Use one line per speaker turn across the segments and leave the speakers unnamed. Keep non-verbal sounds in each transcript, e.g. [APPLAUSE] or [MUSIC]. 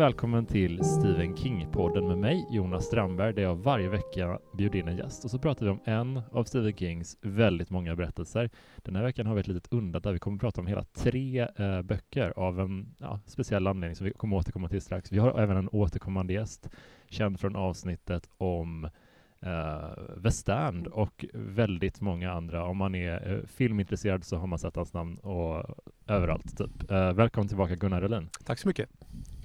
välkommen till Stephen King-podden med mig, Jonas Strandberg, där jag varje vecka bjuder in en gäst och så pratar vi om en av Stephen Kings väldigt många berättelser. Den här veckan har vi ett litet undantag. där vi kommer att prata om hela tre eh, böcker av en ja, speciell anledning som vi kommer återkomma till strax. Vi har även en återkommande gäst, känd från avsnittet om eh, West och väldigt många andra. Om man är eh, filmintresserad så har man sett hans namn och överallt. Typ. Eh, välkommen tillbaka Gunnar Röhlin.
Tack så mycket.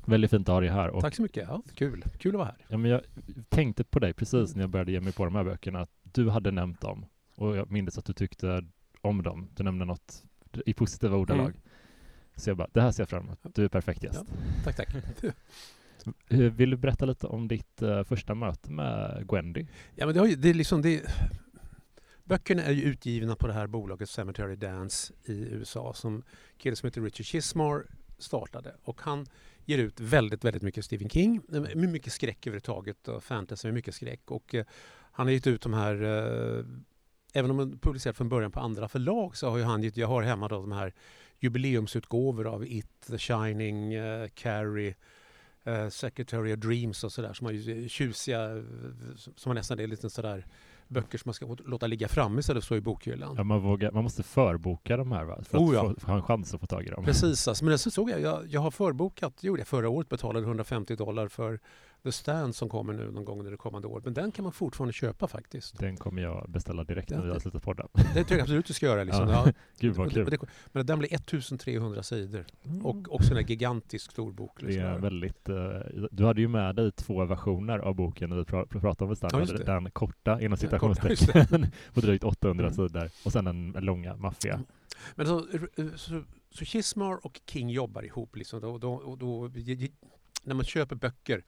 Väldigt fint att ha dig här.
Och, Tack så mycket. Ja, kul. Kul att vara här.
Ja, men jag tänkte på dig precis när jag började ge mig på de här böckerna, att du hade nämnt dem. Och jag minns att du tyckte om dem. Du nämnde något i positiva ordalag. Mm. Så jag bara, det här ser jag fram emot. Du är perfekt gäst. Ja,
tack, tack. [LAUGHS]
Vill du berätta lite om ditt uh, första möte med Gwendy?
Ja, men det, har ju, det är liksom det, Böckerna är ju utgivna på det här bolaget Cemetery Dance i USA som kille som heter Richard Chismar startade. Och han ger ut väldigt, väldigt mycket Stephen King. Mycket skräck överhuvudtaget och fantasy mycket skräck. Och eh, han har gett ut de här eh, Även om han publicerat från början på andra förlag så har ju han gett, jag har hemma då de här jubileumsutgåvor av It, The Shining, uh, Carrie, uh, Secretary of Dreams och sådär som har ju tjusiga, eh, som har nästan är lite sådär böcker som man ska låta ligga framme istället för så i bokhyllan.
Ja, man, vågar, man måste förboka de här va? för oh, ja. att få, ha en chans att få tag i dem.
Precis, alltså, men så såg jag, jag, jag har förbokat, gjorde jag förra året, betalade 150 dollar för The Stand som kommer nu någon gång under det kommande året. Men den kan man fortfarande köpa faktiskt.
Den kommer jag beställa direkt när vi har slutat podda. [LAUGHS]
Det tycker jag absolut du ska göra. Liksom. Ja. [LAUGHS]
Gud vad kul.
men den blir 1300 sidor mm. och också en gigantisk stor bok.
Liksom. Det är väldigt, uh, du hade ju med dig två versioner av boken när vi pr pratade om The Stand. Ja, den korta inom citationstecken [LAUGHS] på drygt 800 mm. sidor och sen den långa maffiga. Mm.
Men så, så, så Chismar och King jobbar ihop. Liksom. Då, då, då, när man köper böcker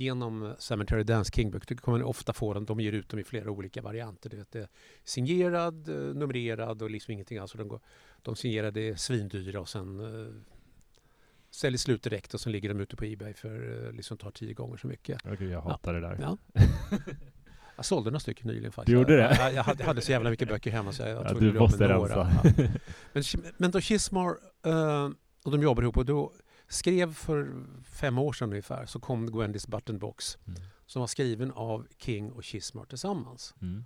genom Cemetery Dance King-böcker kommer man ofta få dem, de ger ut dem i flera olika varianter. Det är signerad, eh, numrerad och liksom ingenting alls. De, de signerade är svindyra och sen uh, säljs slut direkt och sen ligger de ute på Ebay för uh, liksom tar tio gånger så mycket.
Okay, jag hatar ja. det där.
Ja. [LAUGHS] jag sålde några stycken nyligen faktiskt.
Du gjorde det?
Jag, jag, hade, jag hade så jävla mycket böcker hemma så jag, jag
ja, Du måste rensa. Ja.
Men, men då Chismar uh, och de jobbar ihop och då skrev för fem år sedan ungefär så kom Gwendys Button Box mm. som var skriven av King och Chismar tillsammans. Mm.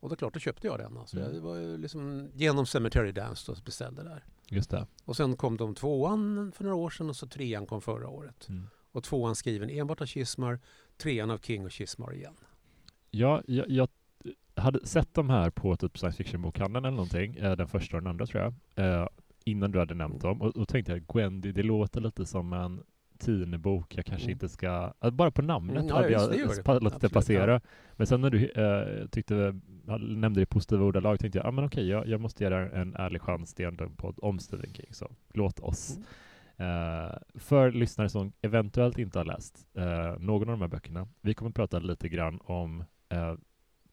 Och då klart, då köpte jag den. Alltså. Mm. Det var liksom genom Cemetery Dance då beställde där.
Just det.
Och sen kom de tvåan för några år sedan och så trean kom förra året. Mm. Och tvåan skriven enbart av Chismar, trean av King och Chismar igen.
Ja, jag, jag hade sett de här på typ science fiction-bokhandeln eller någonting, eh, den första och den andra tror jag. Innan du hade nämnt dem. Och då tänkte jag, Gwendy, det låter lite som en Tinebok. Jag kanske mm. inte ska... Bara på namnet mm, hade jag låtit det passera. Ja. Men sen när du äh, tyckte, nämnde det i positiva ordalag tänkte jag, ah, men okej, jag, jag måste det en ärlig chans till en podd om Stephen King, så låt oss. Mm. Uh, för lyssnare som eventuellt inte har läst uh, någon av de här böckerna, vi kommer att prata lite grann om uh,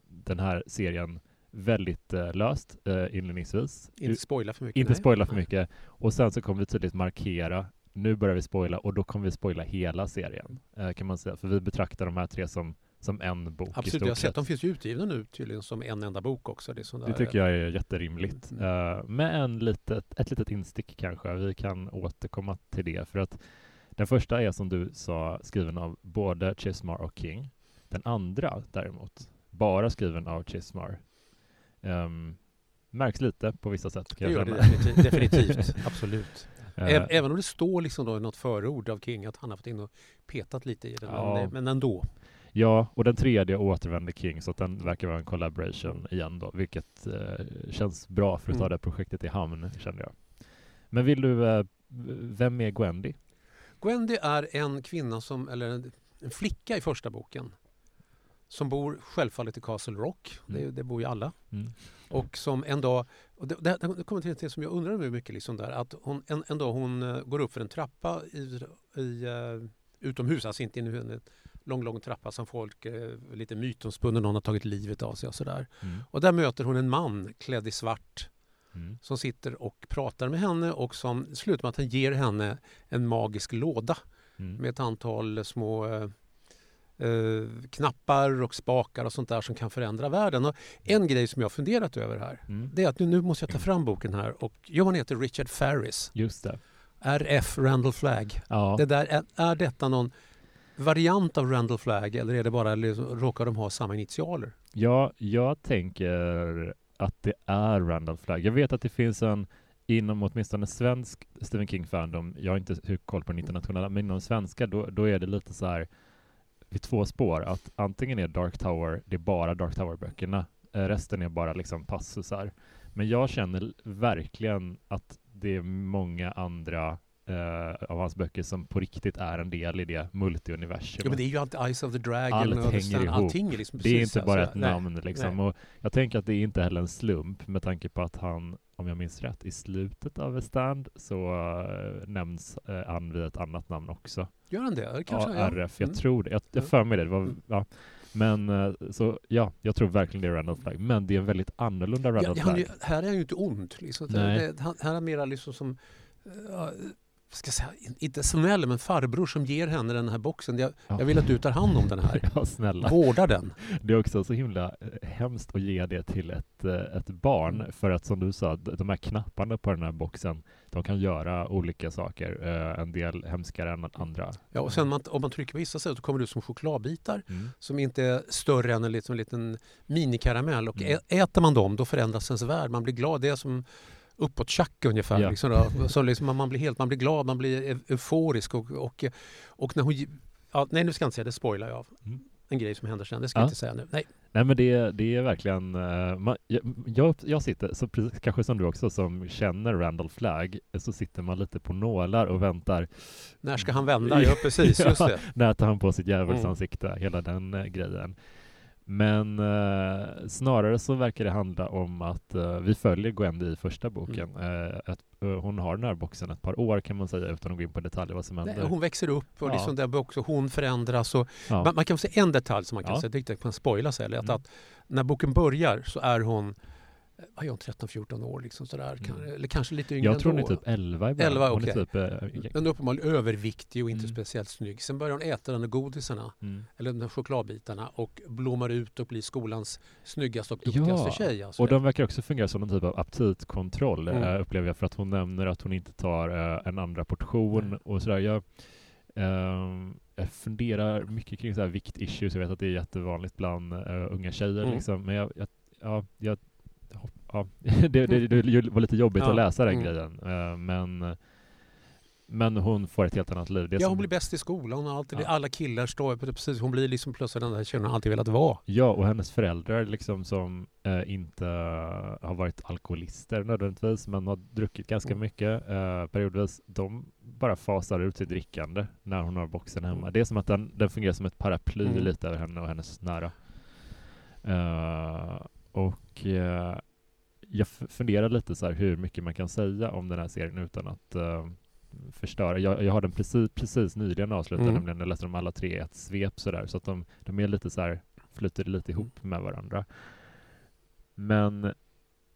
den här serien väldigt eh, löst eh, inledningsvis.
Inte spoila för mycket.
Inte nej. spoila för mycket. Och sen så kommer vi tydligt markera nu börjar vi spoila och då kommer vi spoila hela serien eh, kan man säga. För vi betraktar de här tre som, som en bok
Absolut, jag har sett de finns ju utgivna nu tydligen som en enda bok också.
Det, det tycker jag är jätterimligt. Mm. Uh, med en litet, ett litet instick kanske. Vi kan återkomma till det för att den första är som du sa skriven av både Chismar och King. Den andra däremot bara skriven av Chismar Um, märks lite på vissa sätt.
det gör det definitivt, definitivt. [LAUGHS] absolut. Uh, Även om det står liksom då i något förord av King att han har fått in och petat lite i den, ja. men, men ändå.
Ja, och den tredje återvände King så att den verkar vara en collaboration igen då, vilket uh, känns bra för att ta mm. det projektet i hamn, känner jag. Men vill du, uh, vem är Gwendy?
Gwendy är en kvinna som, eller en, en flicka i första boken som bor självfallet i Castle Rock. Mm. Det, det, bor ju alla. Mm. Och som en dag, och det, det, det kommer till det som jag undrar mycket, liksom där, att hon, en, en dag hon uh, går upp för en trappa i, i uh, utomhus, alltså inte i en lång, lång trappa som folk uh, lite mytomspunnen, någon har tagit livet av sig och sådär. Mm. Och där möter hon en man klädd i svart Mm. som sitter och pratar med henne och som slutar med att han ger henne en magisk låda mm. med ett antal små eh, knappar och spakar och sånt där som kan förändra världen. Och en grej som jag har funderat över här, mm. det är att nu, nu måste jag ta fram boken här och jo, han heter Richard Ferris.
Just det.
RF, Randall Flagg.
Ja.
Det där, är, är detta någon variant av Randall Flagg eller är det bara, liksom, råkar de ha samma initialer?
Ja, jag tänker att det är Randall Flagg. Jag vet att det finns en inom åtminstone svensk Stephen King-fandom, jag har inte koll på den internationella, men inom svenska då, då är det lite så här i två spår, att antingen är Dark Tower, det är bara Dark Tower-böckerna, eh, resten är bara liksom passusar. Men jag känner verkligen att det är många andra eh, av hans böcker som på riktigt är en del i det multiuniversumet.
Ja, men det är ju allt Eyes of the Dragon
Allt
och
hänger ihop.
allting är liksom
det är inte bara
alltså,
ett
nej.
namn liksom.
nej.
Och jag tänker att det är inte heller en slump med tanke på att han, om jag minns rätt, i slutet av A Stand så uh, nämns uh, han vid ett annat namn också.
Gör han det? Kanske,
ja, RF, jag
Mm.
tror det. Jag, jag
Ja.
för mig det. det var,
Mm.
ja. Men eh, så ja, jag tror verkligen det är Randall Flagg. Men det är en väldigt annorlunda
Ja,
Randall
är
Flagg.
här är han ju inte ond. Liksom.
Nej.
Det, han, här är mera liksom som uh, ska säga, inte snäll, men farbror som ger henne den här boxen. Jag,
Ja.
jag vill att du tar hand om den här. [LAUGHS]
Ja, snälla.
Vårda den.
Det är också så himla eh, hemskt att ge det till ett, eh, ett barn. För att som du sa, de här knapparna på den här boxen, de kan göra olika saker. Eh, en del hemskare än andra.
Ja, och sen man, om man trycker på vissa sätt så kommer det ut som chokladbitar
Mm.
som inte är större än en liten, liten minikaramell. Och
Mm.
äter man dem då förändras ens värld. Man blir glad. Det är som uppåt tjack ungefär.
Ja.
Liksom då. Så liksom man, blir helt, man blir glad, man blir eu- euforisk. Och, och, och när hon... Ja, nej, nu ska jag inte säga det, spoilar jag.
Mm.
En grej som händer sen, det ska
Ja.
jag inte säga nu. Nej.
Nej men det, det är verkligen, eh, man, jag, jag, sitter, så precis, kanske som du också som känner Randall Flagg, så sitter man lite på nålar och väntar.
När ska han vända? [LAUGHS] Ja, precis. Just det.
När tar han på sitt
Mm.
djävulsansikte, hela den eh, grejen. Men eh, snarare så verkar det handla om att eh, vi följer Gwendy i första boken.
Mm.
Eh, att, eh, hon har den här boxen ett par år kan man säga utan att gå in på detaljer vad som händer.
Nej, hon växer upp och
Ja.
liksom där också hon förändras. Och
ja.
man, man kan säga en detalj som man kan
Ja.
säga, det är inte att man spoila sig, eller att,
Mm.
att när boken börjar så är hon vad är hon, 13-14 år liksom sådär. Kan,
Mm.
eller kanske lite yngre
jag tror hon är typ 11 i början.
11,
Hon är
okej.
typ, eh,
Men uppenbarligen överviktig och inte
Mm.
speciellt snygg. Sen börjar hon äta den där godisarna,
mm.
eller de där chokladbitarna och blommar ut och blir skolans snyggaste och duktigaste
Ja,
tjej. Alltså.
Och de verkar också fungera som någon typ av aptitkontroll,
Mm.
eh, upplever jag, för att hon nämner att hon inte tar eh, en andra portion
Mm.
och sådär. Jag, ehm, jag funderar mycket kring så här viktissues, jag vet att det är jättevanligt bland unga tjejer,
Mm.
liksom. men jag, jag, ja, jag, ja, [LAUGHS] det, det, det var lite jobbigt
Ja,
att läsa den
mm.
grejen, eh, men men hon får ett helt annat liv.
Ja,
som-
hon blir bäst i skolan. Hon alltid,
Ja.
Alla killar står precis. Hon blir liksom plötsligt den där tjejen hon alltid velat vara.
Ja, och hennes föräldrar liksom som eh, inte har varit alkoholister nödvändigtvis, men har druckit ganska
Mm.
mycket eh, periodvis, de bara fasar ut sitt drickande när hon har boxen hemma.
Mm.
Det är som att den, den fungerar som ett paraply
Mm.
lite över henne och hennes nära. Eh, och eh, jag funderar lite så här hur mycket man kan säga om den här serien utan att eh, förstöra. Jag, jag har den precis, precis nyligen avslutad,
Mm.
nämligen jag läste dem alla tre i ett svep sådär, så att de, de är lite så här, flyter lite
Mm.
ihop med varandra. Men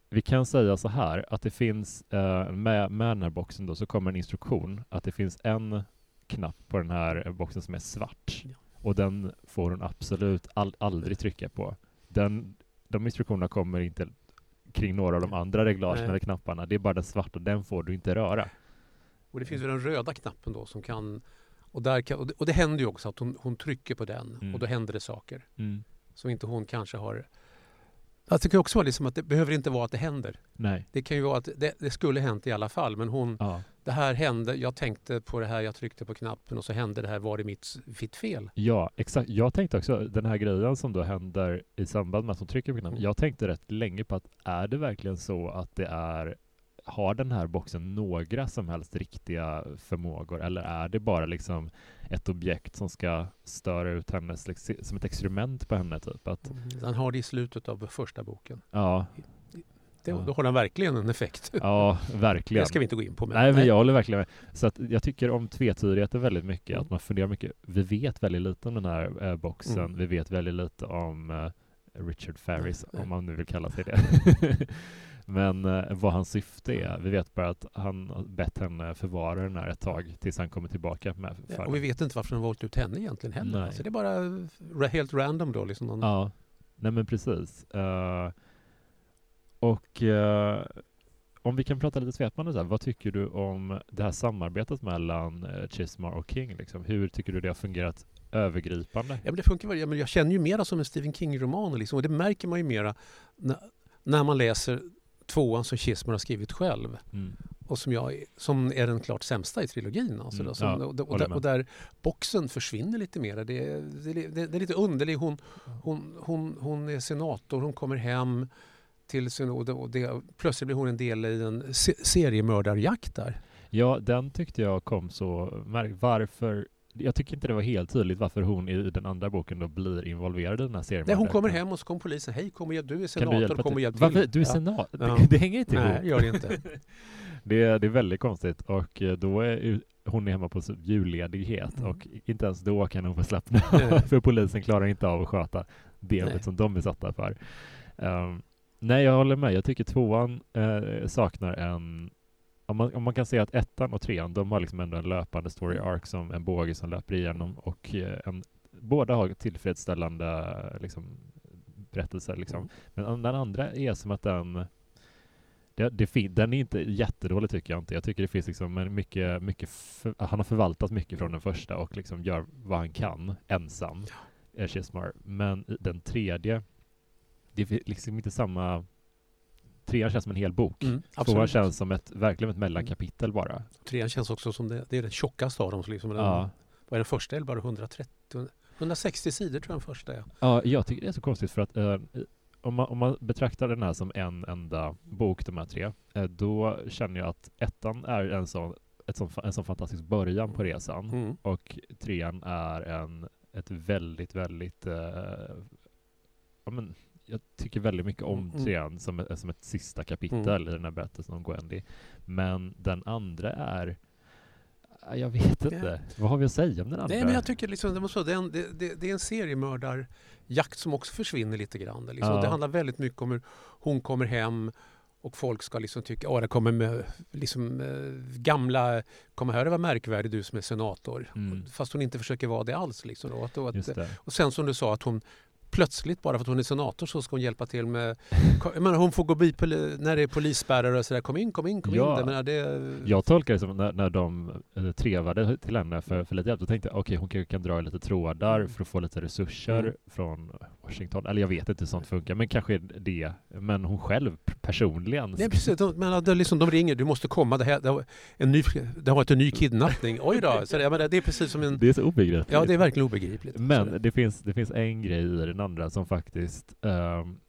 vi kan säga så här att det finns, eh, med, med den här boxen då, så kommer en instruktion att det finns en knapp på den här boxen som är svart.
Ja.
Och den får hon absolut all, aldrig trycka på. Den, de instruktionerna kommer inte kring några av de andra reglagen
Nej.
eller knapparna. Det är bara den svarta, den får du inte röra.
Och det finns ju den röda knappen då som kan... Och, där kan, och, det, och det händer ju också att hon, hon trycker på den
Mm.
och då händer det saker.
Mm.
som inte hon kanske har... Alltså det kan också vara liksom att det behöver inte vara att det händer.
Nej.
Det kan ju vara att det, det skulle hänt i alla fall men hon,
Ja.
Det här hände, jag tänkte på det här, jag tryckte på knappen och så hände det här, var det mitt, mitt fel?
Ja, exakt. Jag tänkte också, den här grejen som då händer i samband med att hon trycker på knappen.
Mm.
Jag tänkte rätt länge på att är det verkligen så att det är har den här boxen några som helst riktiga förmågor eller är det bara liksom ett objekt som ska störa ut liksom, som ett experiment på henne typ? Att,
Han har det i slutet av första boken.
ja,
Det,
Ja.
Då har den verkligen en effekt.
ja, verkligen.
Det ska vi inte gå in på. Men,
Nej, men jag håller verkligen med. Så att jag tycker om tvetydigheter väldigt mycket,
Mm.
att man funderar mycket. Vi vet väldigt lite om den här eh, boxen,
Mm.
vi vet väldigt lite om eh, Richard Ferris, om man nu vill kalla sig det. [LAUGHS] men eh, vad hans syfte är, vi vet bara att han bett henne förvara den här ett tag tills han kommer tillbaka med
Ja, och vi vet inte varför har valt ut henne egentligen heller.
Nej.
Alltså det är bara ra- helt random då. Liksom någon,
Ja, nej men precis. Eh, och, eh, om vi kan prata lite svepande, så här, vad tycker du om det här samarbetet mellan eh, Chismar och King? Liksom? Hur tycker du det har fungerat övergripande?
Ja, men det funkar väl. Jag känner ju mera som en Stephen King-roman liksom, och det märker man ju mera när, när man läser tvåan som Chismar har skrivit själv. Mm. Och som, jag, som är den klart sämsta i trilogin. Alltså mm. som, ja, och, och, där, och, där, boxen försvinner lite mer. Det, det, det, det är lite underligt. Hon, hon, hon, hon är senator, hon kommer hem till sin, och det, plötsligt blir hon en del i en se, seriemördarjakt där.
Ja, den tyckte jag kom så... Varför jag tycker inte det var helt tydligt varför hon i den andra boken då blir involverad i den här serien.
Nej, hon kommer hem och så kommer polisen. Hej, kom och, du är senator, kom och hjälp till.
Varför? Du är senator? Ja. Det, [LAUGHS] det hänger inte
ihop. Nej, gör det inte. [LAUGHS]
det, det är väldigt konstigt och eh, då är hon är hemma på julledighet mm. och inte ens då kan hon få slappna [LAUGHS] för polisen klarar inte av att sköta det Nej. som de är satta för. Um, nej, jag håller med. Jag tycker tvåan eh, saknar en om man, om man kan säga att ettan och trean, de har liksom ändå en löpande story mm. arc som en båge som löper igenom och eh, en, båda har tillfredsställande liksom, berättelser. Liksom. Mm. Men den andra är som att den det, det den är inte jättedålig tycker jag inte. Jag tycker det finns liksom mycket, mycket för, han har förvaltat mycket från den första och liksom gör vad han kan ensam, ja. Chismar. Men den tredje, det är liksom inte samma trean känns som en hel bok. Mm, Tvåan känns som ett, verkligen ett mellankapitel bara.
Trean känns också som det, det är den tjockaste av dem. Liksom den, ja. Vad är den första? Eller bara 130? 160 sidor tror jag den första är.
Ja, jag tycker det är så konstigt för att eh, om, man, om man betraktar den här som en enda bok, de här tre, eh, då känner jag att ettan är en sån, ett sån, en sån fantastisk början på resan mm. och trean är en, ett väldigt, väldigt eh, ja, men, jag tycker väldigt mycket om mm. trean som, som ett sista kapitel mm. i den här berättelsen om Gwendy. Men den andra är jag vet inte. Vad har vi att säga om den andra?
Nej, men jag tycker liksom, det, måste, det, är en, det, det, är en seriemördarjakt som också försvinner lite grann. Liksom. Ja. Det handlar väldigt mycket om hur hon kommer hem och folk ska liksom tycka att det kommer med, liksom, eh, gamla, kommer här det var märkvärdig du som är senator. Mm. Fast hon inte försöker vara det alls. Liksom, då. Att, att, och sen som du sa att hon plötsligt bara för att hon är senator så ska hon hjälpa till med... menar, hon får gå bi när det är polisspärrar och sådär. Kom in, kom in, kom ja. in. menar, det...
Jag tolkar det som när, när de eh, trevade till henne för, för lite hjälp, då tänkte jag okej, okay, hon kan, kan dra lite trådar mm. för att få lite resurser mm. från Washington. Eller jag vet inte hur sånt funkar, men kanske det. Men hon själv personligen.
Nej, precis. De, men, de, liksom, de ringer, du måste komma, det, här, det, har, en ny, det har varit en ny kidnappning. Oj då! Så det, menar, det är precis som en...
Det är så obegripligt.
Ja, det är verkligen obegripligt.
Men det finns, det finns en grej i den andra som faktiskt um,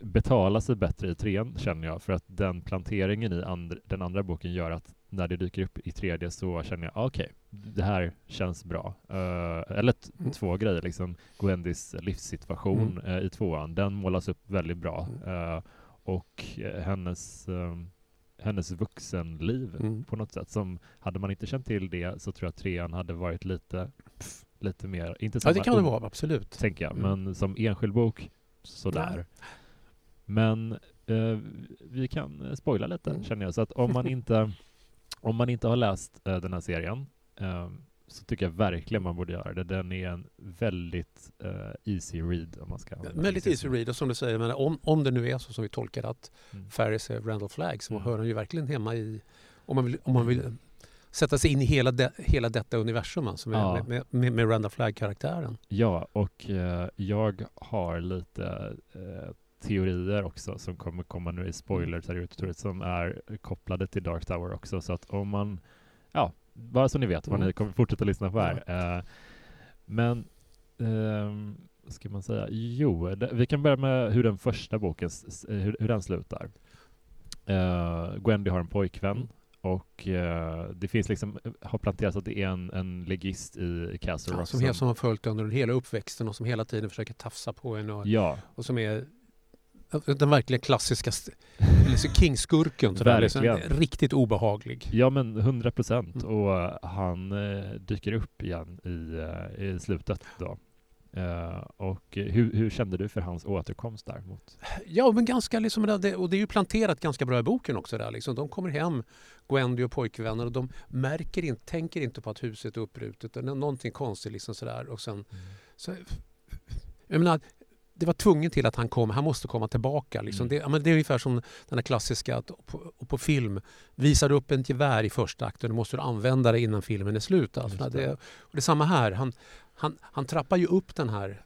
betalar sig bättre i trean, känner jag, för att den planteringen i and den andra boken gör att när det dyker upp i tredje så känner jag, ah, okej, okay, det här känns bra. Uh, eller mm. två grejer, liksom Gwendys livssituation mm. uh, i tvåan, den målas upp väldigt bra. Uh, och hennes, hennes vuxenliv mm. på något sätt, som hade man inte känt till det så tror jag trean hade varit lite, pff, lite mer, inte
samma, Ja, det kan det vara, absolut.
Tänker jag, mm. men som enskild bok, sådär. Nej. Men vi kan spoila lite, mm. känner jag, så att om man [LAUGHS] inte om man inte har läst den här serien um, så tycker jag verkligen man borde göra det. Den är en väldigt uh, easy read om man ska
Väldigt easy read och som du säger, men om, om det nu är så som vi tolkar att mm. Ferris är Randall Flagg så mm. hör han ju verkligen hemma i, om man vill, om man vill sätta sig in i hela, de, hela detta universum alltså med, ja. med, med, med Randall Flagg-karaktären.
Ja, och uh, jag har lite uh, teorier också som kommer komma nu i spoiler som är kopplade till Dark Tower också. Så att om man, ja, bara så ni vet vad mm. ni kommer fortsätta lyssna på här. Ja. Uh, men, uh, vad ska man säga? Jo, det, vi kan börja med hur den första boken, hur, hur den slutar. Uh, Gwendy har en pojkvän mm. och uh, det finns liksom, har planterats att det är en, en legist i Castle Rock.
Ja, som, som har följt under hela uppväxten och som hela tiden försöker tafsa på en och, ja. och som är den verkligen klassiska [LAUGHS] liksom King-skurken. Liksom, riktigt obehaglig.
Ja, men 100 procent. Mm. Och han eh, dyker upp igen i, eh, i slutet då. Uh, och hur, hur, kände du för hans återkomst där? Mot...
Ja, men ganska liksom, och det är ju planterat ganska bra i boken också. Där, liksom. De kommer hem, Gwendy och pojkvänner, och de märker inte, tänker inte på att huset är uppbrutet. Det är någonting konstigt liksom sådär. Och sen, mm. så, jag menar, det var tvungen till att han kom, han måste komma tillbaka. Liksom.
Mm.
Det, men det är ungefär som den här klassiska, att på, på film, visar du upp en gevär i första akten, då måste du använda det innan filmen är slut. Alltså.
Det.
Det, och det är samma här, han, han, han trappar ju upp den här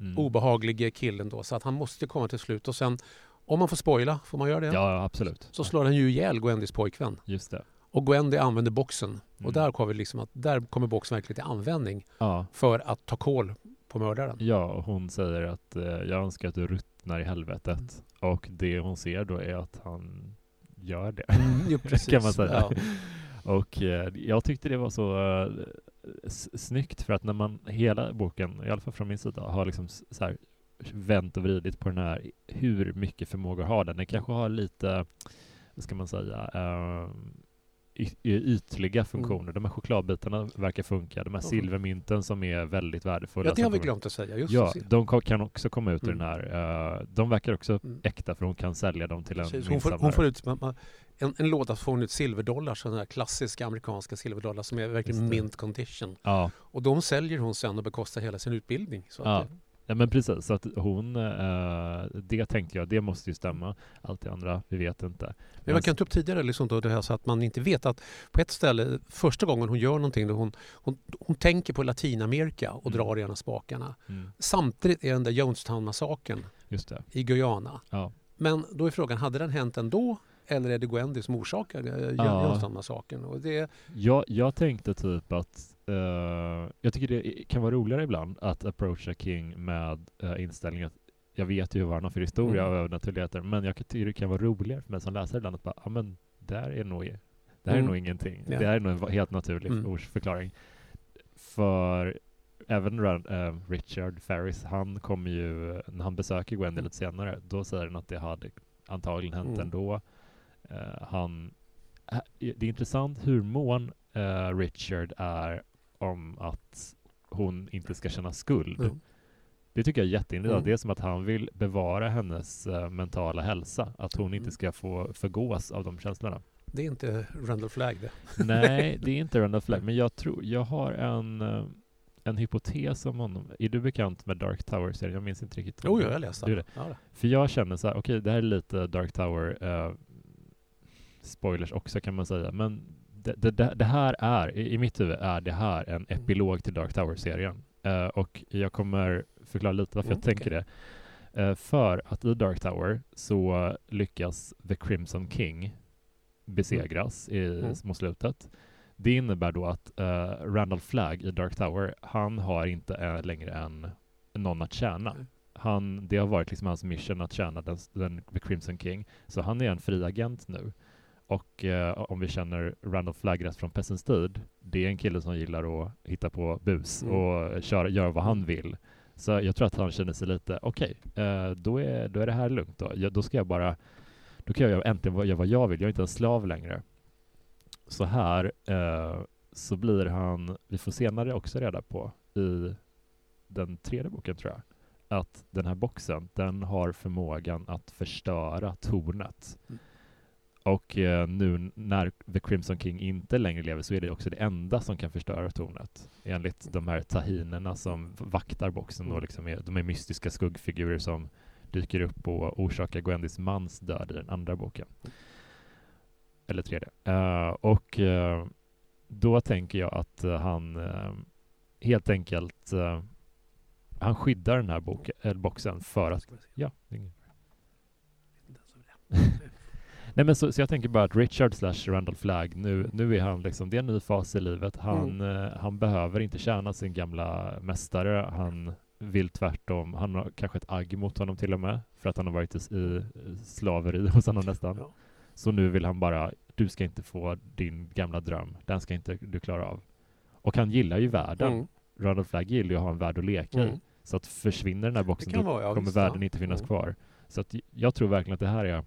Mm.
obehaglige killen då, så att han måste komma till slut. Och sen, om man får spoila, får man göra det?
Ja, absolut.
Så slår han ju ihjäl Gwendys pojkvän.
Just det.
Och Gwendy använder boxen. Och
Mm.
där kommer, liksom att, där kommer boxen verkligen till användning
Ja,
för att ta koll på mördaren.
ja och hon säger att eh, jag önskar att du ruttnar i helvetet.
Mm.
Och det hon ser då är att han gör det.
Mm, jo, [LAUGHS] precis.
kan man säga.
Ja.
Och eh, jag tyckte det var så eh, snyggt för att när man hela boken, i alla fall från min sida, har liksom så här vänt och vridit på den här, hur mycket förmågor har den? Den kanske har lite, vad ska man säga, eh, ytliga funktioner. De här chokladbitarna verkar funka. De här
Mhm.
silvermynten som är väldigt värdefulla.
ja, det har vi glömt att säga. Just
Ja, de kan också komma ut ur
Mm.
den här. eh, de verkar också
Mm.
äkta för hon kan sälja dem till en
Precis. Hon, får, hon får ut en, en låda får hon ut silverdollar, sådana här klassiska amerikanska silverdollar som är verkligen mint condition.
Ja,
Och de säljer hon sen och bekostar hela sin utbildning. Så
Ja.
att det,
Ja men precis, så att hon, eh, det tänkte jag, det måste ju stämma. Allt det andra, vi vet inte.
men man kan ta upp tidigare liksom då det här så att man inte vet att på ett ställe, första gången hon gör någonting, då hon, hon, hon tänker på Latinamerika och
Mm.
drar i ena spakarna.
Mm,
Samtidigt är den där Jonestown-massakern i Guyana.
Ja.
Men då är frågan, hade den hänt ändå? Eller är det Gwendy som orsakar eh,
Ja.
Jonestown-massakern?
Jag, jag tänkte typ att, eh, jag tycker det kan vara roligare ibland att approacha King med uh, inställningen att jag vet ju vad han har för historia
Mm.
och övernaturligheter, men jag tycker det kan vara roligare för mig som läsare ibland att bara, ja men där är nog, det här är
Mm.
nog ingenting.
Ja.
Det här är nog en helt naturlig
Mm.
ordsförklaring. För även eh, Richard Ferris, han kommer ju, när han besöker Gwendy lite senare, då säger han att det hade antagligen hänt
Mm.
ändå. Eh, han, det är intressant hur mån eh, Richard är om att hon inte ska känna skuld.
mm.
Det tycker jag är jätteintressant.
Mm.
Det är som att han vill bevara hennes eh, mentala hälsa. Att hon inte
Mm.
ska få förgås av de känslorna.
det är inte Randall Flagg det.
Nej, [LAUGHS] det är inte Randall Flagg. Men jag tror, jag har en, eh, en hypotes om honom. Är du bekant med Dark Tower-serien? Jag minns inte riktigt.
Jo, jag har läst
du är
det.
det.
Ja.
För jag känner så här, okej, det här är lite Dark Tower eh, spoilers också kan man säga. Men det, det, det, här är, i, mitt huvud är det här en epilog till Dark Tower-serien. Eh, och jag kommer förklara lite varför
Mm,
jag tänker det. Eh, för att i Dark Tower så lyckas The Crimson King besegras i
Mm.
mot slutet. Det innebär då att eh, Randall Flagg i Dark Tower, han har inte längre en, någon att tjäna.
Nej.
Han, det har varit liksom hans mission att tjäna den, den The Crimson King. Så han är en fri agent nu. Och eh, om vi känner Randall Flagg rätt från Pessens tid, det är en kille som gillar att hitta på bus
Mm.
och köra, göra vad han vill. Så jag tror att han känner sig lite, okej, eh, då, är, då är det här lugnt då. Jag, då ska jag bara, då kan jag äntligen göra vad jag vill. Jag är inte en slav längre. Så här eh, så blir han, vi får senare också reda på i den tredje boken tror jag, att den här boxen, den har förmågan att förstöra tornet.
Mm.
Och eh, nu när The Crimson King inte längre lever så är det också det enda som kan förstöra tornet. Enligt de här tahinerna som vaktar boxen och
Mm.
liksom är, de är mystiska skuggfigurer som dyker upp och orsakar Gwendys mans död i den andra boken. Eller tredje. Eh, och eh, då tänker jag att eh, han helt enkelt han skyddar den här boken, eller boxen för att... Ja, det är ingen- [LAUGHS] Nej men så, så jag tänker bara att Richard slash Randall Flagg, nu, nu är han liksom, det är en ny fas i livet. Han, eh, han behöver inte tjäna sin gamla mästare. Han vill tvärtom, han har kanske ett agg mot honom till och med, för att han har varit i, i slaveri [LAUGHS] hos honom nästan.
Ja.
Så nu vill han bara, du ska inte få din gamla dröm, den ska inte du klara av. Och han gillar ju världen.
Mm.
Randall Flagg gillar ju att ha en värld att leka i.
Mm.
Så att försvinner den här boxen, då
vara, ja,
kommer
visst,
världen
ja.
inte finnas
Mm.
kvar. Så att jag tror verkligen att det här är,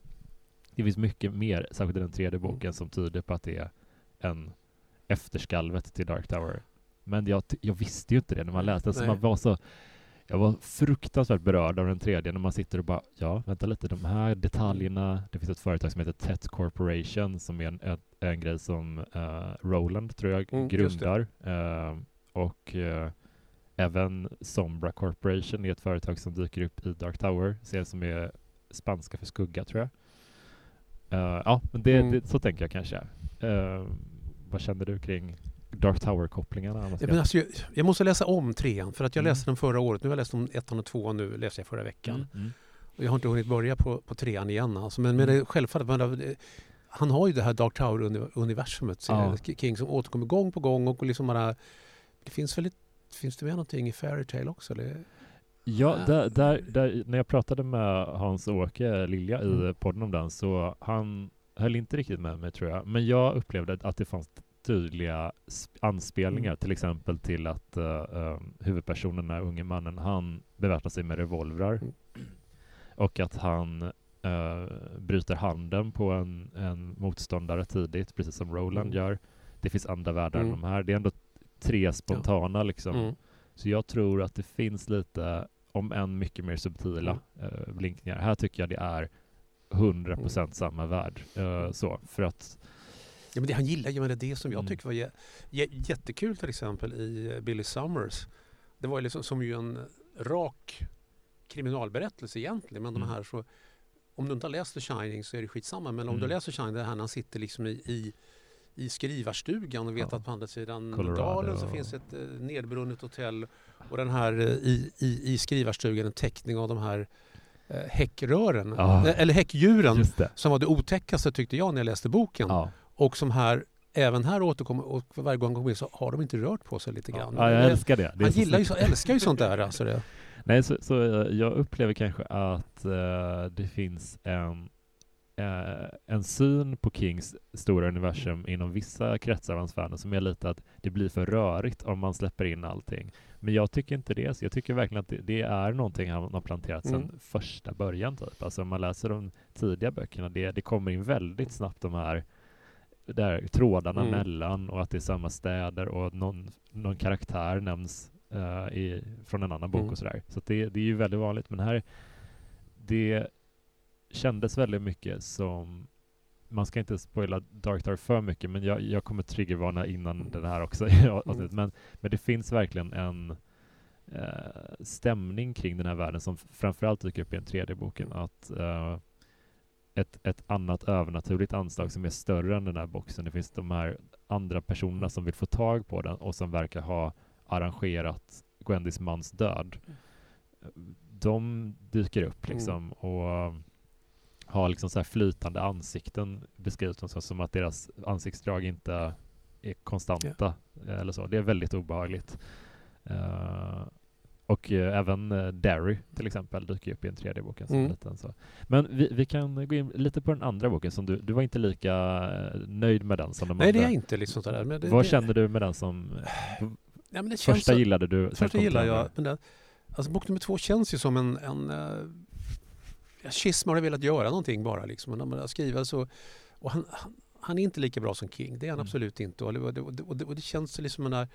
det finns mycket mer, särskilt i den tredje
Mm.
boken, som tyder på att det är en efterskalvet till Dark Tower. Men jag, jag visste ju inte det när man läste den, så man var så jag var fruktansvärt berörd av den tredje när man sitter och bara, ja, vänta lite, de här detaljerna, det finns ett företag som heter Tet Corporation som är en, en, en grej som eh, Roland, tror jag,
Mm,
grundar. Eh, och eh, även Sombra Corporation är ett företag som dyker upp i Dark Tower, ser som är spanska för skugga tror jag. Uh, ja, men det, mm. det, så tänker jag kanske. Uh, vad känner du kring Dark Tower-kopplingarna?
Ja, alltså, jag, jag, måste läsa om trean för att jag mm. läste den förra året. Nu har jag läst om ettan och tvåan nu, läste jag förra veckan. Mm. mm. Och jag har inte hunnit börja på, på trean igen. Alltså, men, men det, självfallet, men, han har ju det här Dark Tower-universumet, ja. King, som återkommer gång på gång. och liksom bara, Det finns väl finns det med någonting i Fairytale också? Eller?
Ja, där, där, där, när jag pratade med Hans-Åke Lilja i mm. podden om den så han höll inte riktigt med mig tror jag. Men jag upplevde att det fanns tydliga anspelningar, mm. till exempel till att uh, huvudpersonen, den unge mannen, han beväpnar sig med revolvrar. Mm. Och att han uh, bryter handen på en, en motståndare tidigt, precis som Roland mm. gör. Det finns andra världar än mm. de här. Det är ändå tre spontana liksom. Mm. Så jag tror att det finns lite, om än mycket mer subtila uh, blinkningar. Här tycker jag det är 100% mm. samma värld. Uh, så, för att
Ja, men det han gillar ju, det som jag mm. tycker var jä, jä, jättekul till exempel i eh, Billy Summers. Det var ju liksom som ju en rak kriminalberättelse egentligen. Men mm. de här så, om du inte har läst The Shining så är det skitsamma. Men om mm. du läser Shining, det här när han sitter liksom i, i, i skrivarstugan och vet ja. att på andra sidan Colorado. dalen så finns ett eh, nedbrunnet hotell. Och den här eh, i, i, i skrivarstugan en teckning av de här eh, häckrören, ja. eller häckdjuren, som var det otäckaste tyckte jag när jag läste boken. Ja. Och som här även här återkommer och varje gång kommer in så har de inte rört på sig lite grann.
Ja, jag älskar det.
det han gillar ju så, älskar ju sånt där. Alltså det. [LAUGHS]
Nej, så, så jag upplever kanske att uh, det finns en, uh, en syn på Kings stora universum inom vissa kretsar av hans fans som är lite att det blir för rörigt om man släpper in allting. Men jag tycker inte det. Så jag tycker verkligen att det, det är någonting han har planterat sedan mm. första början. Typ. Alltså om man läser de tidiga böckerna, det, det kommer in väldigt snabbt de här där trådarna mm. mellan och att det är samma städer och någon, någon karaktär nämns uh, i, från en annan bok mm. och sådär. Så det, det är ju väldigt vanligt. Men här, det kändes väldigt mycket som man ska inte spoila Dark Tower för mycket, men jag, jag kommer triggervarna innan den här också. mm. men, men det finns verkligen en uh, stämning kring den här världen som framförallt dyker upp i den tredje boken. Att uh, ett, ett annat övernaturligt anslag som är större än den här boxen. Det finns de här andra personerna som vill få tag på den och som verkar ha arrangerat Gwendys mans död. De dyker upp mm. liksom mm. och har liksom så här flytande ansikten beskrivs de som att deras ansiktsdrag inte är konstanta yeah. eller så. Det är väldigt obehagligt. Uh, och eh, även eh, Derry till exempel dyker upp i en tredje boken. Som mm. liten, så. Men vi, vi, kan gå in lite på den andra boken. Som du, du var inte lika nöjd med den som de
Nej, andra. det är jag inte. Liksom sådär. Men
det, Vad det, kände du med den som... Ja, första gillade du?
Första gillade jag. Men den, alltså, bok nummer två känns ju som en... en Schismar har velat göra någonting bara. Liksom. När man skriver så, och han, han, han, är inte lika bra som King. Det är han mm. absolut inte. Och det, och, det, och, det, och det känns liksom en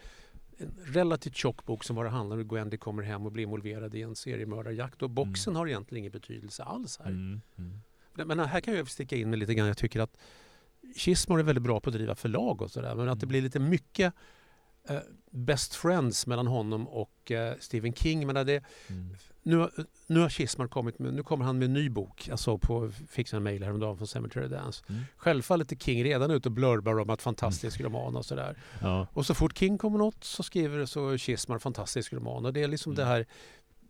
en relativt tjock bok som bara handlar om hur Gwendy kommer hem och blir involverad i en seriemördarjakt. Och boxen mm. har egentligen ingen betydelse alls här. Mm. Mm. Men här kan jag sticka in med lite grann. Jag tycker att Kismar är väldigt bra på att driva förlag och sådär. Men att det mm. blir lite mycket uh, best friends mellan honom och uh, Stephen King. Men det, mm. Nu, nu har Kismar kommit med, nu kommer han med en ny bok. Jag såg på, fick en mejl häromdagen från Cemetery Dance. Mm. Självfallet är King redan ute och blurbar om att fantastisk mm. roman och sådär. Ja. Och så fort King kommer något så skriver så Kismar fantastisk roman. Och det är liksom mm. det här,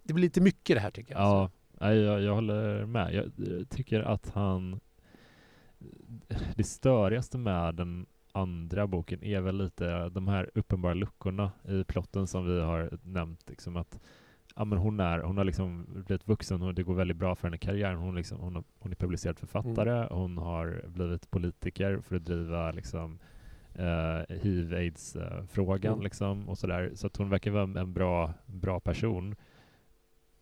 det blir lite mycket det här tycker jag.
Ja, jag, jag håller med. Jag tycker att han det störigaste med den andra boken är väl lite de här uppenbara luckorna i plotten som vi har nämnt. Liksom att ja, men hon, är, hon har liksom blivit vuxen och det går väldigt bra för henne i karriären. Hon, liksom, hon, har, hon är publicerad författare, mm. hon har blivit politiker för att driva liksom, uh, hiv-aids-frågan mm. liksom, och sådär. Så att hon verkar vara en bra, bra person.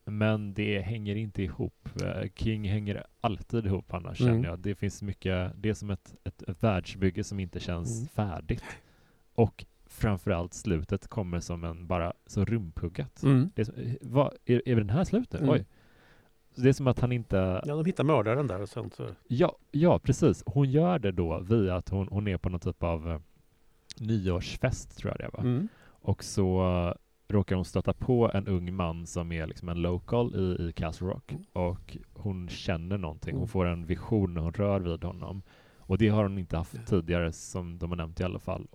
Men det hänger inte ihop. Eh, King hänger alltid ihop annars mm. känner jag. Det finns mycket, det är som ett, ett, ett världsbygge som inte känns mm. färdigt. Och framförallt slutet kommer som en bara så rumphuggat. Mm. Det är, vad, är, är den här slutet? Mm. Oj. Så det är som att han inte...
Ja, de hittar mördaren där och sen så...
Ja, ja, precis. Hon gör det då via att hon, hon är på någon typ av uh, nyårsfest, tror jag det var. Mm. Och så råkar hon stöta på en ung man som är liksom en local i, i Castle Rock
Mm.
och hon känner någonting. Hon
Mm.
får en vision när hon rör vid honom. Och det har hon inte haft tidigare som de har nämnt i alla fall.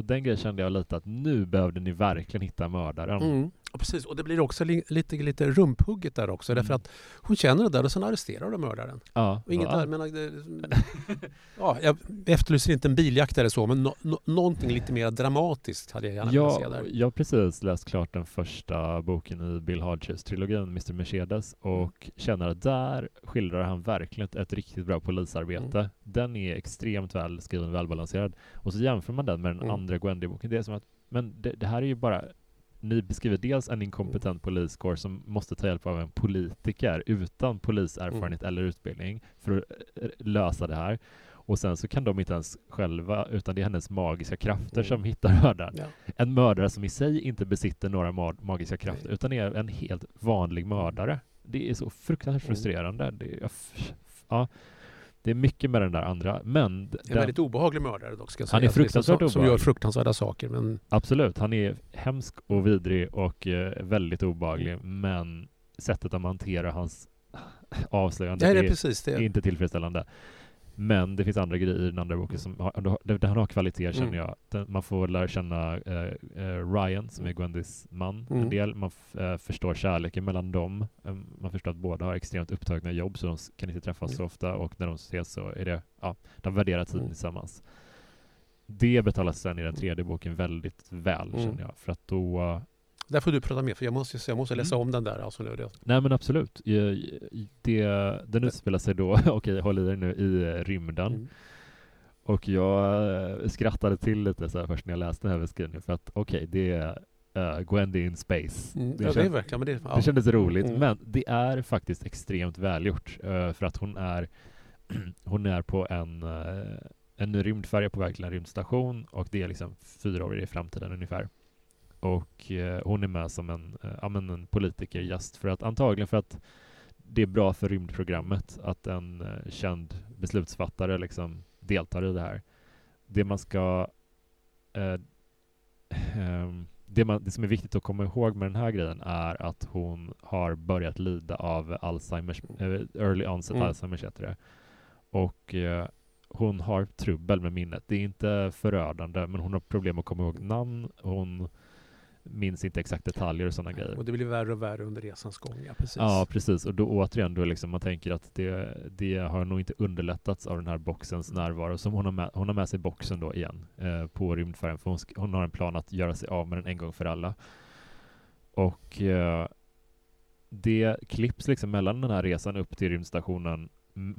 Och den grejen kände jag lite att nu behövde ni verkligen hitta mördaren.
Mm. Ja, precis, och det blir också li lite, lite rumphugget där också.
Mm.
Därför att hon känner det där och sen arresterar de mördaren.
Ja,
Och inget där, menar, det, [LAUGHS] ja, jag efterlyser inte en biljakt eller så, men no, no, någonting lite mer dramatiskt hade jag gärna velat se
Ja,
där.
jag har precis läst klart den första boken i Bill Hodges trilogin, Mr Mercedes,
Mm.
och känner att där skildrar han verkligen ett, riktigt bra polisarbete.
Mm.
Den är extremt väl skriven, välbalanserad. Och så jämför man den med den
Mm.
andra Gwendy-boken. Det är som att, men det, det här är ju bara ni beskriver dels en inkompetent
Mm.
poliskår som måste ta hjälp av en politiker utan poliserfarenhet eller utbildning för att eh, lösa det här. Och sen så kan de inte ens själva, utan det är hennes magiska krafter
Mm.
som hittar mördaren.
Ja.
En mördare som i sig inte besitter några ma- magiska krafter,
Nej.
utan är en helt vanlig mördare. Det är så fruktansvärt
Mm.
frustrerande. Det, jag f- ja, det är mycket med den där andra, men d-
En
den,
väldigt obehaglig mördare dock, ska jag
Han är
säga.
fruktansvärt
som, som gör
obehaglig.
fruktansvärda saker. Men
absolut, han är hemsk och vidrig och eh, väldigt obehaglig, men sättet att hantera hans avslöjande
det är
är,
precis det.
är inte tillfredsställande. Men det finns andra grejer i den andra boken som har, den har kvalitet känner
Mm.
jag. Den, man får lära känna eh, eh, Ryan som är Gwendys man
Mm.
en del. Man eh, förstår kärleken mellan dem. Eh, man förstår att båda har extremt upptagna jobb så de kan inte träffas
Mm.
så ofta och när de ses så är det, ja, de värderar tiden
Mm.
tillsammans. Det betalas sen i den tredje boken väldigt väl
Mm.
känner jag. För att då
Där får du prata mer, för jag måste, jag måste läsa
Mm.
om den där. Alltså nu. Det.
Nej men absolut. Det, den utspelar sig då, [LAUGHS] okej håll i er nu, i eh, rymden.
Mm.
Och jag eh, skrattade till lite så här först när jag läste den här beskrivningen för att okej, det är uh, Gwendy in space.
Mm.
Det,
ja, det är
känns,
verkligen. Det, ja.
det kändes roligt,
Mm.
men det är faktiskt extremt välgjort eh, för att hon är [CLEARS THROAT] hon är på en, uh, en rymdfärja på väg till en rymdstation och det är liksom fyra år i framtiden ungefär. Och eh, hon är med som en, men en politikergäst för att antagligen för att det är bra för rymdprogrammet att en eh, känd beslutsfattare liksom deltar i det här. Det man ska eh, ehm, det, man, det som är viktigt att komma ihåg med den här grejen är att hon har börjat lida av Alzheimers, eh, early onset
Mm.
Alzheimers heter det. Och eh, hon har trubbel med minnet. Det är inte förödande, men hon har problem att komma ihåg namn. Hon minns inte exakt detaljer och sådana grejer.
Och det blir värre och värre under resans gång. Ja, precis.
Ja, precis. Och då återigen, då liksom man tänker att det, det har nog inte underlättats av den här boxens närvaro. Som hon har med, hon har med sig boxen då igen eh, på rymdfärjan. För hon, hon har en plan att göra sig av med den en gång för alla. Och eh, det klipps liksom mellan den här resan upp till rymdstationen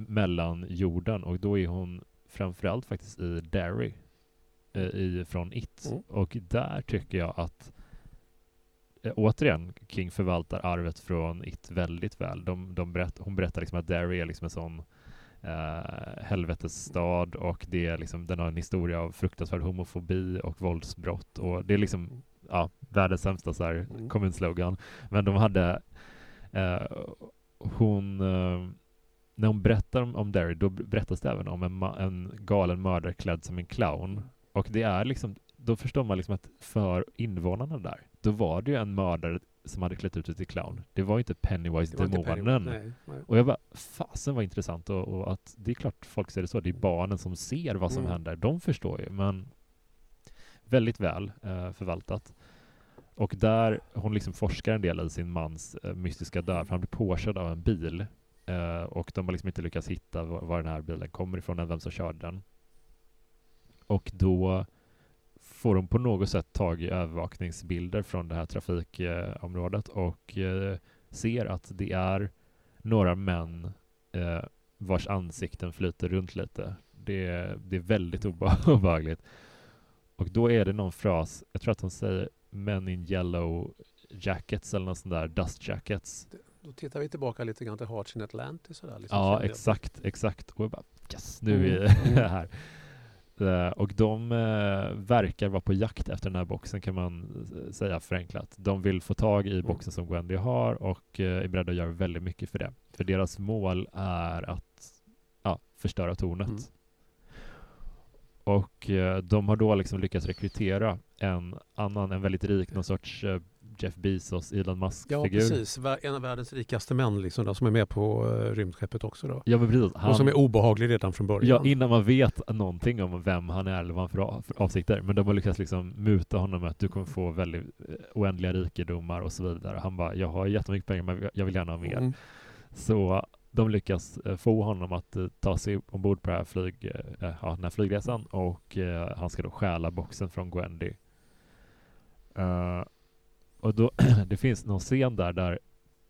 mellan jorden och då är hon framförallt faktiskt i Derry eh, i, från It.
Mm.
Och där tycker jag att eh, återigen, King förvaltar arvet från It väldigt väl. De, de berätt, hon berättar liksom att Derry är liksom en sån eh, helvetesstad och det är liksom, den har en historia av fruktansvärd homofobi och våldsbrott och det är liksom ja, världens sämsta så här,
Mm.
kommunslogan. Men de hade eh, hon eh, när hon berättar om, om Derry, då berättas det även om en, en galen mördare klädd som en clown. Och det är liksom, då förstår man liksom att för invånarna där, då var det ju en mördare som hade klätt ut sig till clown. Det var inte Pennywise
Det var inte
demonen.
Penny- nej, nej.
Och jag bara, fasen vad intressant och, och att det är klart folk ser det så. Det är barnen som ser vad som
Mm.
händer. De förstår ju, men väldigt väl eh, förvaltat. Och där hon liksom forskar en del i sin mans eh, mystiska död, för han blir påkörd av en bil. Eh, och de har liksom inte lyckats hitta var, var den här bilen kommer ifrån, eller vem som körde den. Och då får de på något sätt tag i övervakningsbilder från det här trafikområdet och eh, ser att det är några män eh, vars ansikten flyter runt lite. Det, det är väldigt obe- obehagligt. Och då är det någon fras, jag tror att hon säger Men in yellow jackets eller något sånt där, dust jackets.
Då tittar vi tillbaka lite grann till Hearts in Atlantis. Sådär, liksom,
Ja, exakt, exakt. Och jag bara yes, nu är
Mm,
vi
mm.
här. Eh, Och de eh, verkar vara på jakt efter den här boxen kan man eh, säga förenklat. De vill få tag i
Mm.
boxen som Wendy har och är beredda att göra väldigt mycket för det. För deras mål är att ja, förstöra tornet.
Mm.
Och de har då liksom lyckats rekrytera en annan, en väldigt rik, någon sorts Jeff Bezos, Elon Musk-figur.
Ja, precis. En av världens rikaste män liksom, då, som är med på uh, rymdskeppet också. Då.
Ja, men precis.
Han, och som är obehaglig redan från början.
Ja, innan man vet någonting om vem han är eller vad han har för avsikter. Men de har lyckats liksom muta honom med att du kommer få väldigt uh, oändliga rikedomar och så vidare. Han bara, jag har jättemycket pengar men jag vill gärna ha mer. Mm. Så de lyckas uh, få honom att ta sig ombord på det här flyg, ja, den här flygresan och han ska då stjäla boxen från Gwendy. Och då, [CLEARS THROAT] det finns någon scen där, där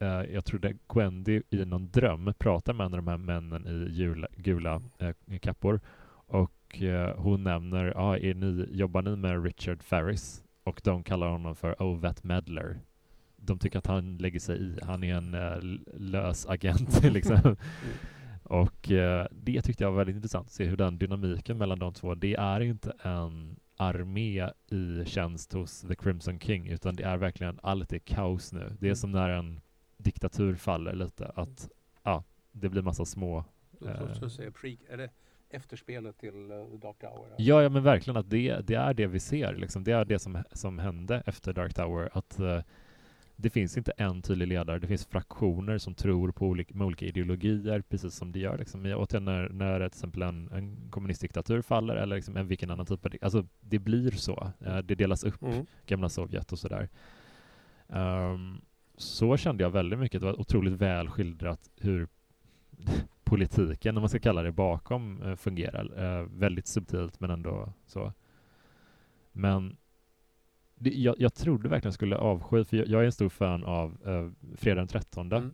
uh, jag tror det Gwendy i någon dröm pratar med en av de här männen i gula, gula uh, kappor och uh, hon nämner, ah, är ni, jobbar ni med Richard Ferris? Och de kallar honom för Ovet Medler. De tycker att han lägger sig i, han är en lös agent [LAUGHS] liksom. Mm. Och det tyckte jag var väldigt intressant, att se hur den dynamiken mellan de två, det är inte en armé i tjänst hos The Crimson King, utan det är verkligen allt är kaos nu. Det är mm. som när en diktatur faller lite, att ja, det blir massa små...
Så, så, eh, är det efterspelet till uh, Dark Tower?
Ja, ja, men verkligen att det, det är det vi ser, liksom. det är det som, som hände efter Dark Tower, att uh, det finns inte en tydlig ledare, det finns fraktioner som tror på olika, med olika ideologier, precis som det gör liksom. återigen när, när till exempel en, en kommunistdiktatur faller eller liksom en vilken annan typ av, alltså det blir så. Uh, det delas upp, mm. gamla Sovjet och sådär. Um, så kände jag väldigt mycket, det var otroligt väl skildrat hur [LAUGHS] politiken, om man ska kalla det, bakom uh, fungerar. Uh, väldigt subtilt men ändå så. Men det, jag, jag trodde verkligen skulle avsky, för jag, jag, är en stor fan av uh, Fredag den 13. Mm.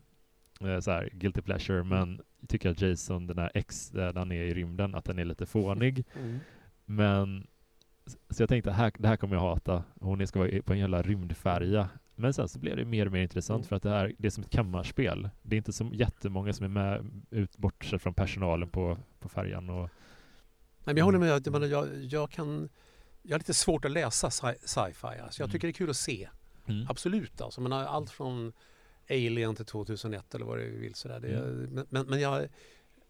Uh, så här, guilty pleasure, mm. men jag tycker att Jason, den här X, där han är i rymden, att den är lite fånig. [LAUGHS] Mm. Men så jag tänkte, här, det här kommer jag hata. Hon ska vara på en jävla rymdfärja. Men sen så blev det mer och mer intressant mm. för att det här, det är som ett kammarspel. Det är inte så jättemånga som är med, ut, bortsett från personalen på, på färjan. Och, Nej,
men jag håller med, jag, jag, jag kan jag har lite svårt att läsa sci-fi. Alltså jag mm. tycker det är kul att se. Mm. Absolut alltså. Men allt från Alien till 2001 eller vad du vill. Sådär. Det, mm. men, men jag,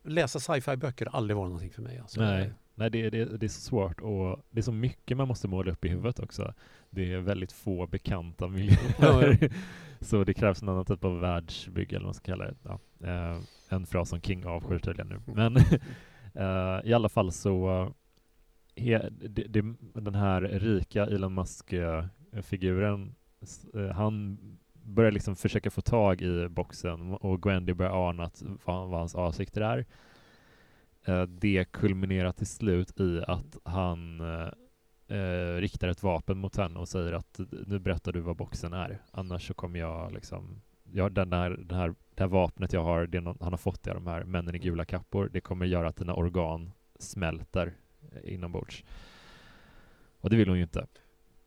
läsa sci-fi böcker har aldrig varit någonting för mig. Alltså.
Nej, Nej det, det, det är så svårt och det är så mycket man måste måla upp i huvudet också. Det är väldigt få bekanta miljöer. Ja, ja. [LAUGHS] så det krävs en annan typ av världsbygge eller vad man ska kalla det. Ja. Uh, en fras som King avskyr tydligen nu. Men uh, [LAUGHS] i alla fall så det, det, den här rika Elon Musk-figuren, eh, han börjar liksom försöka få tag i boxen och Gwendy börjar ana att vad, vad hans avsikter är. Eh, det kulminerar till slut i att han eh, eh, riktar ett vapen mot henne och säger att nu berättar du vad boxen är, annars så kommer jag liksom jag, den här, den här, det här vapnet jag har, det någon, han har fått det av de här männen i gula kappor, det kommer göra att dina organ smälter inombords. Och det vill hon ju inte.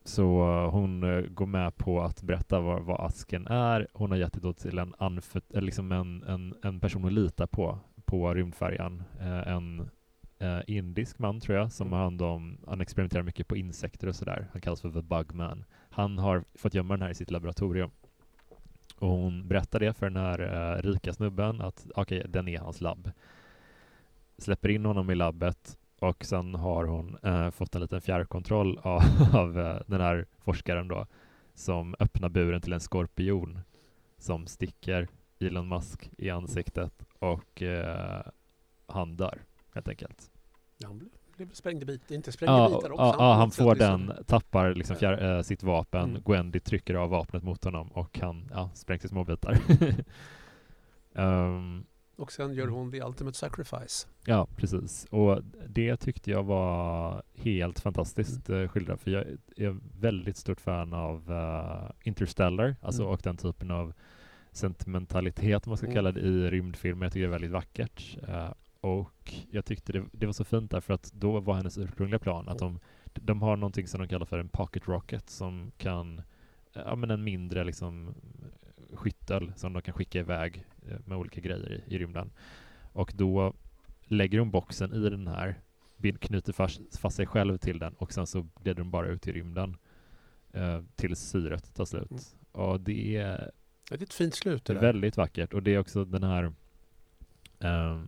Så uh, hon uh, går med på att berätta vad, vad asken är. Hon har gett det då till en, anfört, liksom en, en, en person hon litar på, på rymdfärjan. En indisk man tror jag, som mm. har hand om, han experimenterar mycket på insekter och sådär. Han kallas för The Bugman. Han har fått gömma den här i sitt laboratorium. Och hon berättar det för den här rika snubben att okej, okay, den är hans labb. Släpper in honom i labbet och sen har hon eh, fått en liten fjärrkontroll av, [LAUGHS] av eh, den här forskaren då som öppnar buren till en skorpion som sticker Elon Musk i ansiktet och eh, han dör helt enkelt.
Ja, han blev sprängd i bitar, inte sprängd ja, bitar
också. Ja, han, han får den, liksom. tappar liksom fjär, äh, sitt vapen, mm. Gwendy trycker av vapnet mot honom och han ja, sprängs i små bitar. um, [LAUGHS]
Och sen gör mm. hon The Ultimate Sacrifice.
Ja, precis. Och det tyckte jag var helt fantastiskt mm. Eh, skildrat. För jag är väldigt stort fan av uh, Interstellar, alltså mm. och den typen av sentimentalitet, man ska mm. kalla det, i rymdfilmer. Jag tycker det är väldigt vackert. Uh, och jag tyckte det, det, var så fint därför att då var hennes ursprungliga plan att de, de har någonting som de kallar för en pocket rocket som kan, ja men en mindre liksom skyttel som de kan skicka iväg med olika grejer i, i rymden. Och då lägger de boxen i den här, knyter fast, fast sig själv till den och sen så glider de bara ut i rymden eh, tills syret tar slut. Mm. Och det är,
det är ett fint slut det
Väldigt vackert och det är också den här eh,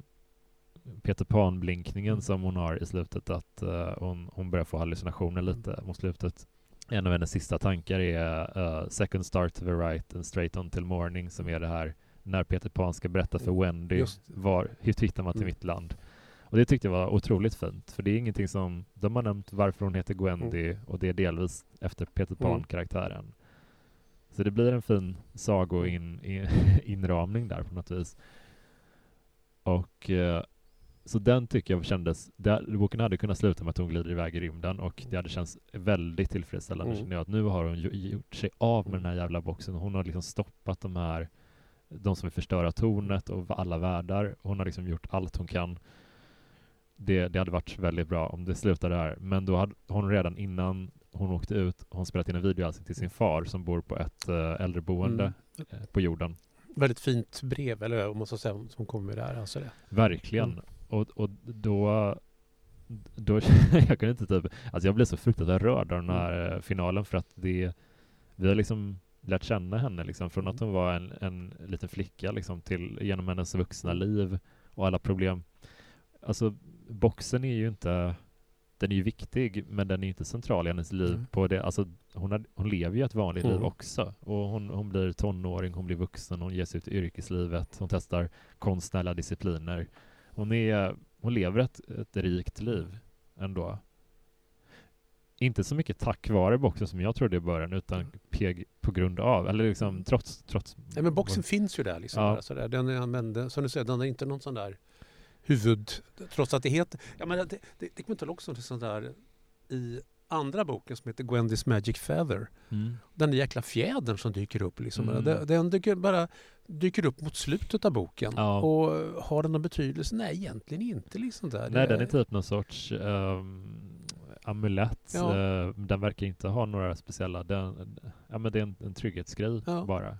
Peter Pan-blinkningen mm. som hon har i slutet, att uh, hon, hon börjar få hallucinationer lite mm. mot slutet. en av hennes sista tankar är uh, Second start to the right and straight on till morning som är det här när Peter Pan ska berätta för Wendy var, hur hittar man till mm. mitt land. Och det tyckte jag var otroligt fint, för det är ingenting som, de har nämnt varför hon heter Gwendy mm. och det är delvis efter Peter mm. Pan-karaktären. Så det blir en fin sagoinramning in, [LAUGHS] där på något vis. Och uh, så den tycker jag kändes, där, boken hade kunnat sluta med att hon glider iväg i rymden och det hade känts väldigt tillfredsställande mm. känner jag att nu har hon gjort sig av med den här jävla boxen. Hon har liksom stoppat de här, de som vill förstöra tornet och alla världar. Hon har liksom gjort allt hon kan. Det, det hade varit väldigt bra om det slutade där, men då hade hon redan innan hon åkte ut, hon spelat in en video alltså till sin far som bor på ett äh, äldreboende mm. äh, på jorden.
Väldigt fint brev, eller måste jag säga, som kommer där. Alltså det.
Verkligen. Mm. Och, och då, då [LAUGHS] jag kunde inte typ, alltså jag blev så fruktansvärt rörd av den här mm. Eh, finalen för att det, vi har liksom lärt känna henne liksom från att hon var en, en liten flicka liksom till genom hennes vuxna mm. liv och alla problem. Alltså boxen är ju inte den är ju viktig, men den är inte central i hennes liv. Mm. På det. Alltså, hon, har, hon lever ju ett vanligt mm. liv också. Och hon, hon blir tonåring, hon blir vuxen, hon ger sig ut i yrkeslivet, hon testar konstnärliga discipliner. Hon, är, hon lever ett, ett rikt liv ändå. Inte så mycket tack vare boxen som jag trodde i början, utan peg på grund av, eller liksom mm. trots... trots
Nej, men boxen finns ju där liksom. Ja. Bara, sådär. Den är, som du säger, den är inte någon sån där huvud... Trots att det heter... Ja, men det, det, det kommer inte också till sånt där i andra boken som heter Gwendys Magic Feather. Mm. Den där jäkla fjädern som dyker upp. Liksom. Mm. Den, den dyker bara dyker upp mot slutet av boken. Ja. Och har den någon betydelse? Nej, egentligen inte. Liksom där.
Nej, den är typ någon sorts um, amulett. Ja. Uh, den verkar inte ha några speciella... Den, ja, men det är en, en trygghetsgrej ja. bara.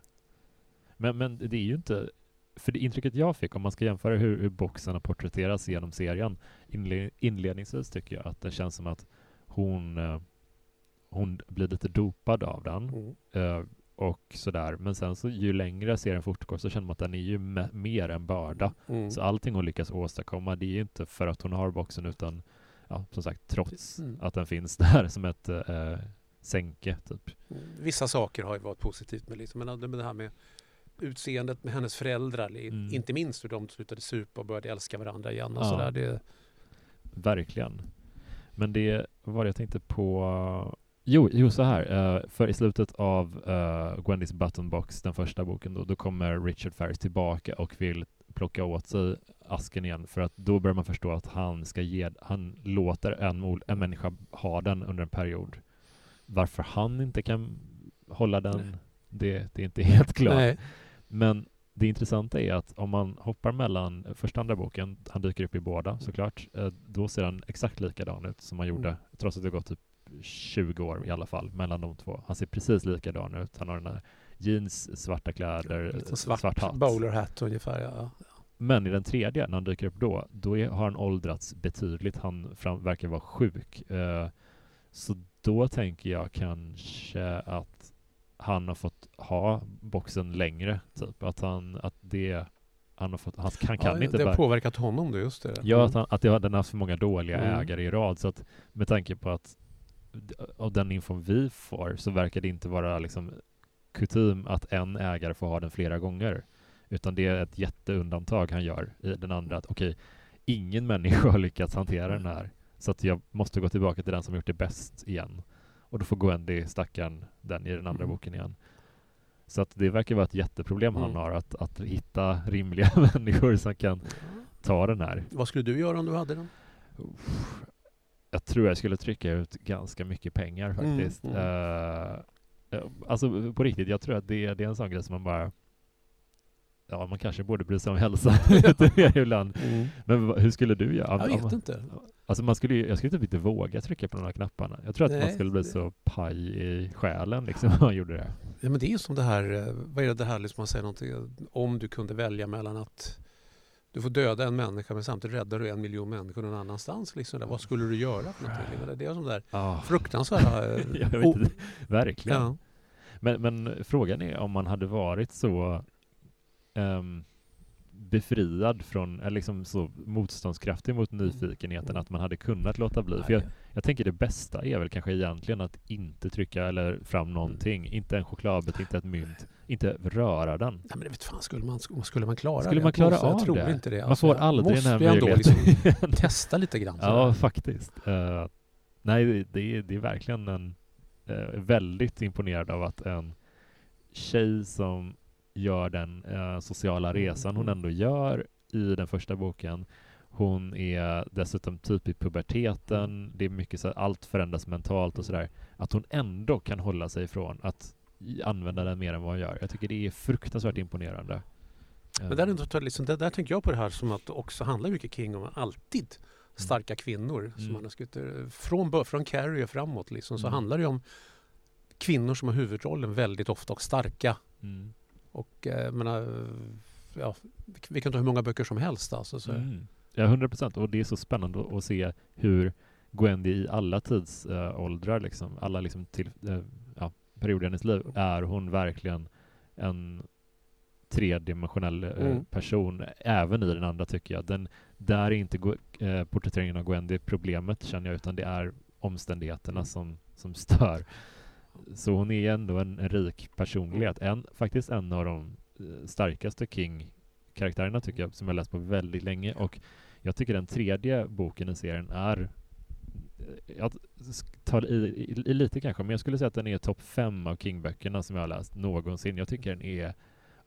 Men, men det är ju inte... För det intrycket jag fick, om man ska jämföra hur, hur boxarna porträtteras genom serien, inle, inledningsvis tycker jag att det känns som att hon, uh, hon blir lite dopad av den. Mm. Uh, och sådär. Men sen så ju längre serien fortgår så känner man att den är ju mer en börda. Mm. Så allting hon lyckas åstadkomma, det är ju inte för att hon har boxen utan ja, som sagt trots mm. att den finns [LAUGHS] där som ett äh, sänke. Typ.
Mm. Vissa saker har ju varit positivt med, liksom, men det här med utseendet med hennes föräldrar, mm. inte minst hur de slutade supa och började älska varandra igen. Och ja. sådär, det...
Verkligen. Men det var det jag tänkte på Jo, jo så här. Uh, för i slutet av uh, Gwendys Buttonbox, den första boken, då, då kommer Richard Ferris tillbaka och vill plocka åt sig asken igen för att då börjar man förstå att han ska ge, han låter en, en människa ha den under en period. Varför han inte kan hålla den, det, det, är inte [LAUGHS] helt klart. Nej. Men det intressanta är att om man hoppar mellan första och andra boken, han dyker upp i båda såklart, uh, då ser han exakt likadan ut som han gjorde, mm. trots att det gått typ 20 år i alla fall mellan de två. Han ser precis likadan ut. Han har den här jeans, svarta kläder,
svart,
svart hatt.
Bowlerhatt ungefär, ja.
Men i den tredje, när han dyker upp då, då är, har han åldrats betydligt. Han fram, verkar vara sjuk. Uh, så då tänker jag kanske att han har fått ha boxen längre, typ. Att han, att det han, har fått, han, han kan ja, inte
Det
har
påverkat honom då, just det.
Ja, att, han, att det, den har haft för många dåliga mm. ägare i rad. Så att med tanke på att av den infon vi får så verkar det inte vara liksom kutym att en ägare får ha den flera gånger. Utan det är ett jätteundantag han gör i den andra. Att okej, okay, ingen [LAUGHS] människa har lyckats hantera den här. Så att jag måste gå tillbaka till den som gjort det bäst igen. Och då får Gwendy, stackaren, den i den andra mm. boken igen. Så att det verkar vara ett jätteproblem mm. han har, att, att hitta rimliga [LAUGHS] människor som kan ta den här.
Vad skulle du göra om du hade den?
jag tror jag skulle trycka ut ganska mycket pengar mm, faktiskt. Mm, mm. Uh, alltså på riktigt, jag tror att det, det är en sån grej som man bara Ja, man kanske borde bry sig om hälsan [LAUGHS] lite mer ibland. Mm. Men hur skulle du göra?
Jag vet inte.
Alltså man skulle, jag skulle typ inte våga trycka på de här knapparna. Jag tror att Nej, man skulle bli så paj i själen liksom [LAUGHS] om man gjorde det.
Ja, men det är ju som det här, eh, vad är det, det här liksom man säger någonting, om du kunde välja mellan att du får döda en människa men samtidigt räddar du en miljon människor någon annanstans. Liksom. Vad skulle du göra för någonting? Det är som där oh. fruktansvärda... [LAUGHS]
oh. Verkligen. Ja. Men, men, frågan är om man hade varit så um, befriad från, eller liksom så motståndskraftig mot nyfikenheten mm. att man hade kunnat låta bli. För jag, jag tänker det bästa är väl kanske egentligen att inte trycka eller fram någonting. Mm. Inte en chokladbit, inte ett mynt. Inte röra den.
Nej, men det vet fan, skulle man, skulle man klara
skulle
det?
Man klara
jag
av
tror
det?
inte det.
Man får alltså, aldrig den här
möjligheten. Liksom [LAUGHS] testa lite grann.
ja, faktiskt. Uh, nej, det är, det är verkligen en uh, väldigt imponerad av att en tjej som gör den uh, sociala mm, resan hon mm. ändå gör i den första boken hon är dessutom typ i puberteten. Det är mycket så att allt förändras mentalt och sådär. Att hon ändå kan hålla sig ifrån att använda den mer än vad hon gör. Jag tycker det är fruktansvärt imponerande.
Men där, är liksom, där, där tänker jag på det här som att det också handlar mycket kring om alltid mm. starka kvinnor. Mm. Som man har skrivit, eh, från, från Carrie och framåt liksom, så mm. handlar det om kvinnor som har huvudrollen väldigt ofta och starka. Mm. Och eh, menar, ja, vi kan ta hur många böcker som helst. Alltså, så. Mm.
Ja, hundra procent. Och det är så spännande att se hur Gwendy i alla tidsåldrar, uh, liksom, alla liksom till, uh, ja, perioder i hennes liv, är hon verkligen en tredimensionell uh, mm. person, även i den andra tycker jag. Den, där är inte porträtteringen av Gwendy problemet känner jag, utan det är omständigheterna mm. som, som stör. Så hon är ändå en, en rik personlighet, en, faktiskt en av de starkaste King-karaktärerna tycker jag, som jag läst på väldigt länge. Och jag tycker den tredje boken i serien är eh, jag tar i, i, i, lite kanske, men jag skulle säga att den är topp fem av King-böckerna som jag har läst någonsin. Jag tycker den är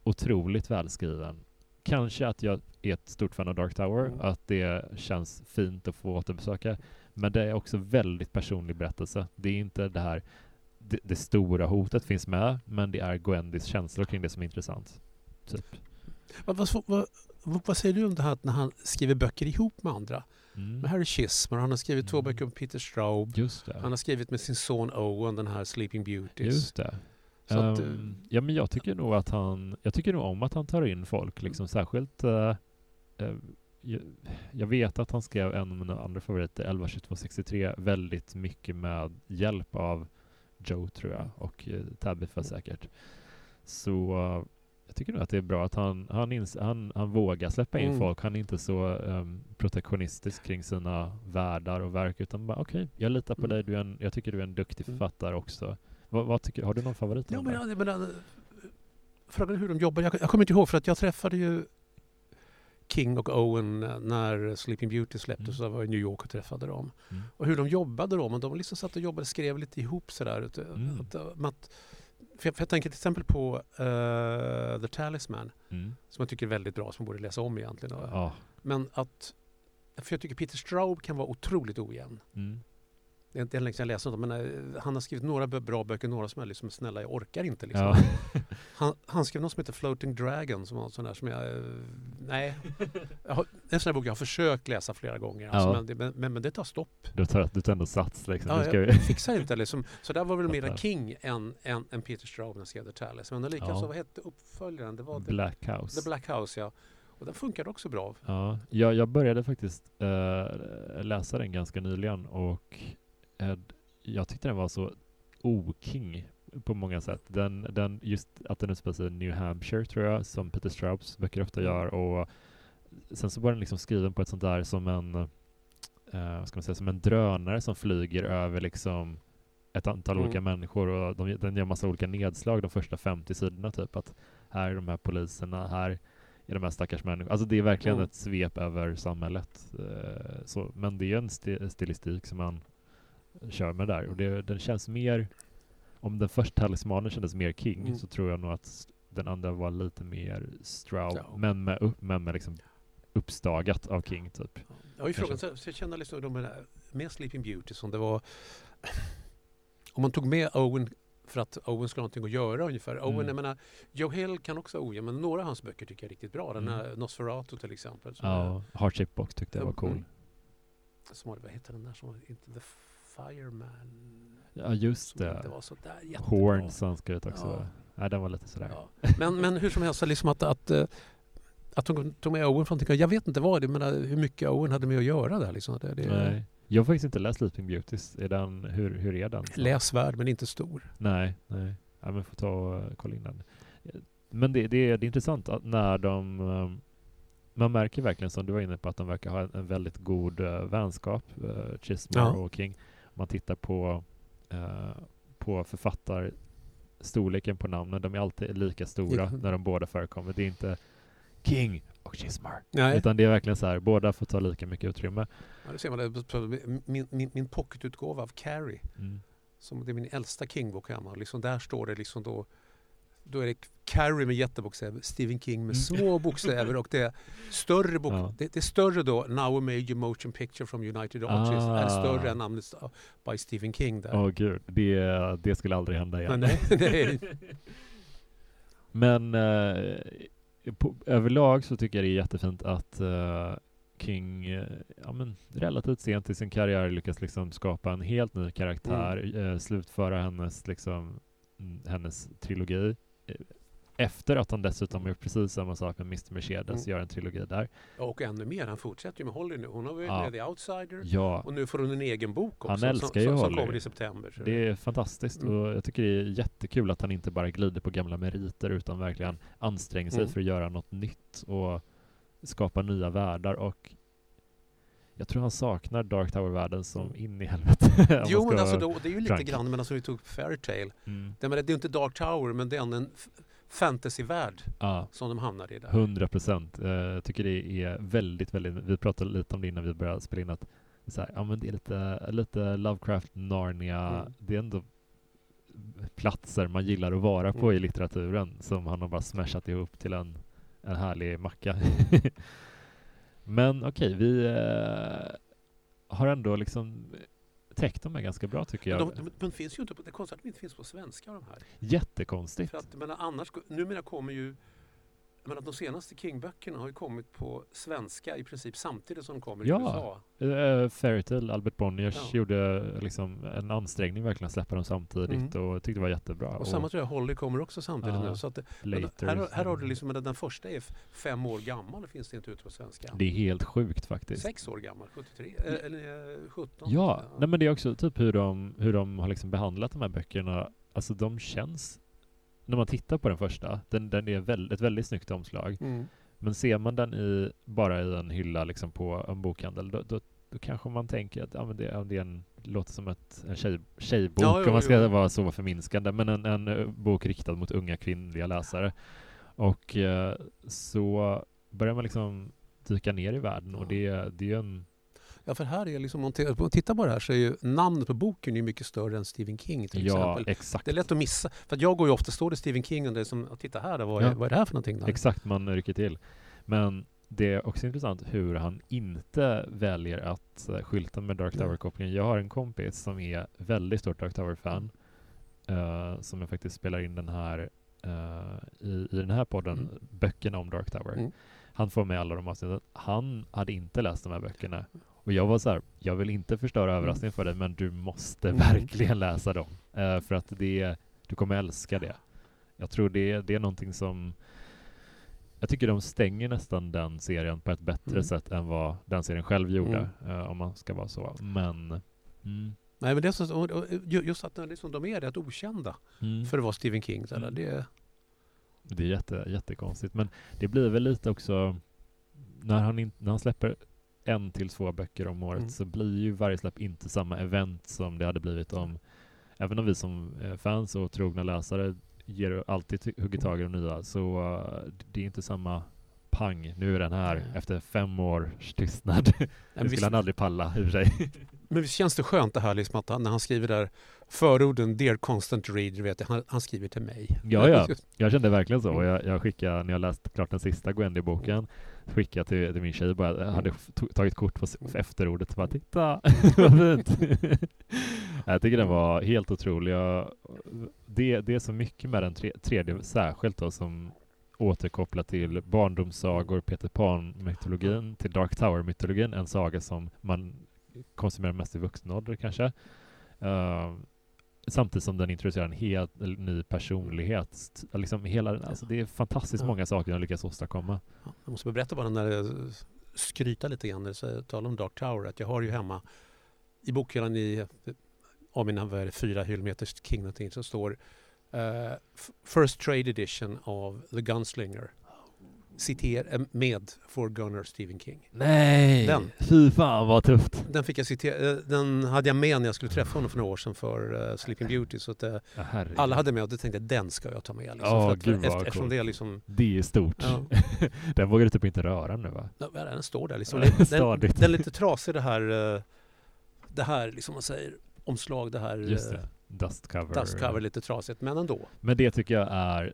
otroligt välskriven. Kanske att jag är ett stort fan av Dark Tower, mm. att det känns fint att få återbesöka. Men det är också väldigt personlig berättelse. Det är inte det här, det, det stora hotet finns med, men det är Gwendys känslor kring det som är intressant. Typ.
Vad, vad, vad, vad säger du om det här när han skriver böcker ihop med andra? Mm. Med Harry Chismer, han har skrivit mm. två böcker om Peter Straub. Han har skrivit med sin son Owen, den här Sleeping Beauties.
Just det. Um, att, uh, ja, men jag tycker nog att han, jag tycker nog om att han tar in folk, liksom särskilt uh, uh, jag, jag, vet att han skrev en av mina andra favoriter, 112263, väldigt mycket med hjälp av Joe tror jag och uh, Tabitha säkert. Så jag tycker nog att det är bra att han, han, ins, han, han vågar släppa in mm. folk. Han är inte så um, protektionistisk kring sina världar och verk utan bara okej, okay, jag litar på mm. dig. Du är en, jag tycker du är en duktig mm. författare också. Vad, vad tycker, har du någon favorit?
Ja, men, jag, men, frågan är hur de jobbar. Jag, jag kommer inte ihåg för att jag träffade ju King och Owen när Sleeping Beauty släpptes. Mm. Så jag var i New York och träffade dem. Mm. Och hur de jobbade då. Men de liksom satt och jobbade, skrev lite ihop sådär. Mm. Att, att, för jag, för jag, tänker till exempel på uh, The Talisman, mm. som jag tycker är väldigt bra, som man borde läsa om egentligen. Ja. Men att, för jag tycker Peter Straub kan vara otroligt ojämn. Mm det är inte länge sedan jag läste honom, men uh, han har skrivit några bra böcker, några som är liksom snälla, jag orkar inte liksom. Ja. [LAUGHS] han, han skrev något som heter Floating Dragon, som var sån där som jag, uh, nej. Jag har, en sån här bok jag har försökt läsa flera gånger, alltså, ja. men, men, men, det tar stopp.
Du tar, du tar ändå sats liksom.
Ja, jag, jag fixar inte liksom. Så där var väl mera King än, än, än Peter Straub när han skrev The Talis. Men likaså, ja. vad hette uppföljaren? Det var
Black The, House.
The Black House, ja. Och den funkade också bra.
Ja, jag, jag började faktiskt uh, läsa den ganska nyligen och jag tyckte den var så oking på många sätt. Den, den, just att den utspelar sig i New Hampshire tror jag, som Peter Straubs böcker ofta mm. gör. Och sen så var den liksom skriven på ett sånt där som en, uh, ska man säga, som en drönare som flyger över liksom ett antal mm. olika människor och de, den gör massa olika nedslag de första 50 sidorna typ. Att här är de här poliserna, här är de här stackars människorna. Alltså det är verkligen mm. ett svep över samhället. Uh, så, men det är en sti stilistik som man kör med där. Och det, den känns mer, om den första talismanen kändes mer King mm. så tror jag nog att den andra var lite mer Straub, ja. men med, men med liksom uppstagat av King typ.
Ja, frågan, så jag känner liksom de här, med Sleeping Beauty som det var [LAUGHS] om man tog med Owen för att Owen skulle ha någonting att göra ungefär. Mm. Owen, jag menar, Joe Hill kan också ojämn, men några av hans böcker tycker jag är riktigt bra. Den mm. här Nosferatu till exempel.
Ja, Hardship Box tyckte jag var cool. Mm.
Som, vad heter den där som inte The Fireman.
Ja, just det. Horn som skrev också. Ja. Nej, den var lite sådär.
Ja. Men, men hur som helst, liksom att, att, eh, att de tog med Owen från Jag vet inte vad det men hur mycket Owen hade med att göra där. Liksom. Det, det,
Nej. Jag har faktiskt inte läst Sleeping Beauties. Är den, hur, hur är den?
Läsvärd, men inte stor.
Nej, nej. Ja, men får ta och kolla in den. Men det, det, det är intressant att när de um, man märker verkligen som du var inne på att de verkar ha en, väldigt god vänskap, uh, Chismore ja. och King. Man tittar på, uh, på författarstorleken på namnen, de är alltid lika stora mm. när de båda förekommer. Det är inte King och Chismar. Nej. Utan det är verkligen så här, båda får ta lika mycket utrymme.
Ja, det ser man. Min, min, min pocketutgåva av Carrie, mm. som det är min äldsta King-bok hemma, liksom där står det liksom då då är det Carrie med jättebokstäver, Stephen King med mm. små [LAUGHS] bokstäver och det är större bok, ja. det, det, är större då, Now a major motion picture from United Artists, ah. är större än namnet by Stephen King där.
Oh, gud, det, det skulle aldrig hända igen.
Nej, [LAUGHS] nej,
Men eh, på, överlag så tycker jag det är jättefint att eh, King eh, ja, men, relativt sent i sin karriär lyckas liksom skapa en helt ny karaktär, mm. eh, slutföra hennes, liksom, mm, hennes trilogi efter att han dessutom gjort precis samma sak med Mr Mercedes, mm. gör en trilogi där.
Och ännu mer, han fortsätter ju med Holly nu. Hon har varit ja. med The Outsider
ja.
och nu får hon en egen bok också.
Han älskar som, ju
som, som kommer i september.
Så. Det är fantastiskt mm. och jag tycker det är jättekul att han inte bara glider på gamla meriter utan verkligen anstränger sig mm. för att göra något nytt och skapa nya världar och jag tror han saknar Dark Tower-världen som mm. in i helvete. [LAUGHS]
jo, men alltså då, det är ju lite frank. grann, men alltså vi tog Fairytale. Mm. Det, det är inte Dark Tower, men det är en fantasyvärld ja. som de hamnar i där.
100 procent. Eh, jag tycker det är väldigt, väldigt, vi pratade lite om det innan vi började spela in, att så här, ja, men det är lite, lite Lovecraft, Narnia, mm. det är ändå platser man gillar att vara på mm. i litteraturen som han har bara smashat ihop till en, en härlig macka. [LAUGHS] Men okej, okay, vi eh, har ändå liksom täckt dem ganska bra tycker jag.
Men de, de, de finns ju inte på, det är konstigt att de inte finns på svenska de här.
Jättekonstigt.
För att, men annars, numera kommer ju men att de senaste King-böckerna har ju kommit på svenska i princip samtidigt som de kommer i
ja. USA. Uh, Fairytale, Albert Bonniers, ja. gjorde liksom en ansträngning verkligen att släppa dem samtidigt mm. och tyckte det var jättebra.
Och, och samma tror jag Holly kommer också samtidigt uh, nu. Så att det, här, här har du liksom, den första är fem år gammal och finns det inte ute på svenska.
Det är helt sjukt faktiskt.
Sex år gammal, 73, eh, eller 17.
Ja, ja. Nej, men det är också typ hur de, hur de har liksom behandlat de här böckerna. Alltså de känns när man tittar på den första, den, den är väl, ett väldigt snyggt omslag. Mm. Men ser man den i, bara i en hylla liksom på en bokhandel, då, då, då kanske man tänker att ja, men det, det är en, låter som ett, en tjej, tjejbok, ja, om man ska jo. vara så förminskande, men en, en, eh, bok riktad mot unga kvinnliga läsare. Och eh, så börjar man liksom dyka ner i världen och det, det är en
Ja, för här är liksom, om man tittar på det här så är ju namnet på boken är mycket större än Stephen King till
ja,
exempel.
Exakt.
Det är lätt att missa. För jag går ju ofta, står det Stephen King och det är som, titta här, vad, är, ja. vad är det här för någonting? Där?
Exakt, man rycker till. Men det är också intressant hur han inte väljer att uh, skylta med Dark Tower-kopplingen. Jag har en kompis som är väldigt stort Dark Tower-fan, uh, som jag faktiskt spelar in den här uh, i, i den här podden, mm. böckerna om Dark Tower. Mm. Han får med alla de avsnitten. Han hade inte läst de här böckerna och jag var så här, jag vill inte förstöra mm. överraskningen för dig, men du måste mm. verkligen läsa dem. Uh, för att det, du kommer älska det. Jag tror det, det är någonting som jag tycker de stänger nästan den serien på ett bättre mm. sätt än vad den serien själv gjorde, mm. uh, om man ska vara så. Men...
Mm. Nej, men det är så, just att liksom, de är rätt okända mm. för att vara Stephen King. Eller? Det,
det är jätte, jättekonstigt, men det blir väl lite också när han, in, när han släpper en till två böcker om året mm. så blir ju varje släpp inte samma event som det hade blivit om Även om vi som fans och trogna läsare ger alltid hugger tag i de nya så uh, det är inte samma pang, nu är den här efter fem års tystnad. [LAUGHS] det skulle han aldrig palla i sig. [LAUGHS]
Men visst känns det skönt det här liksom att han, när han skriver där förorden Dear Constant Reader, vet jag, han, han skriver till mig.
Ja, ja, [LAUGHS] jag kände verkligen så. Och jag, jag skickade, när jag läst klart den sista Gwendy-boken, skickade till, till min tjej bara, jag hade tagit kort på efterordet och bara titta, [LAUGHS] [LAUGHS] vad fint. jag tycker den var helt otrolig. Jag, det, det är så mycket med den tre, tredje särskilt då som återkopplar till barndomssagor, Peter Pan-mytologin, till Dark Tower-mytologin, en saga som man konsumerar mest i vuxen ålder kanske. Uh, samtidigt som den introducerar en helt ny personlighet. Liksom hela, alltså det är fantastiskt ja. många saker den lyckas åstadkomma.
Jag måste berätta bara när jag skryta lite grann talar om Dark Tower att jag har ju hemma i bokhyllan i av mina fyra hyllmeters King någonting så står uh, First Trade Edition av The Gunslinger. Citera eh, med For Gunner Stephen King.
Nej!
Den.
Fy fan vad tufft!
Den, fick jag citera, eh, den hade jag med när jag skulle träffa honom för några år sedan för uh, Sleeping Beauty. Så att, uh,
Ja,
alla hade med och då tänkte jag den ska jag ta med. Liksom,
Ja,
för att,
gud vad
efter, eftersom
coolt.
det är liksom...
Det är stort.
Ja, [LAUGHS]
Den vågar du typ inte röra nu va?
Ja, den står där liksom. [LAUGHS] Den, den är lite trasig det här, eh, det här liksom man säger, omslag, det här
det. Dust cover.
lite trasigt, men ändå.
Men det tycker jag är,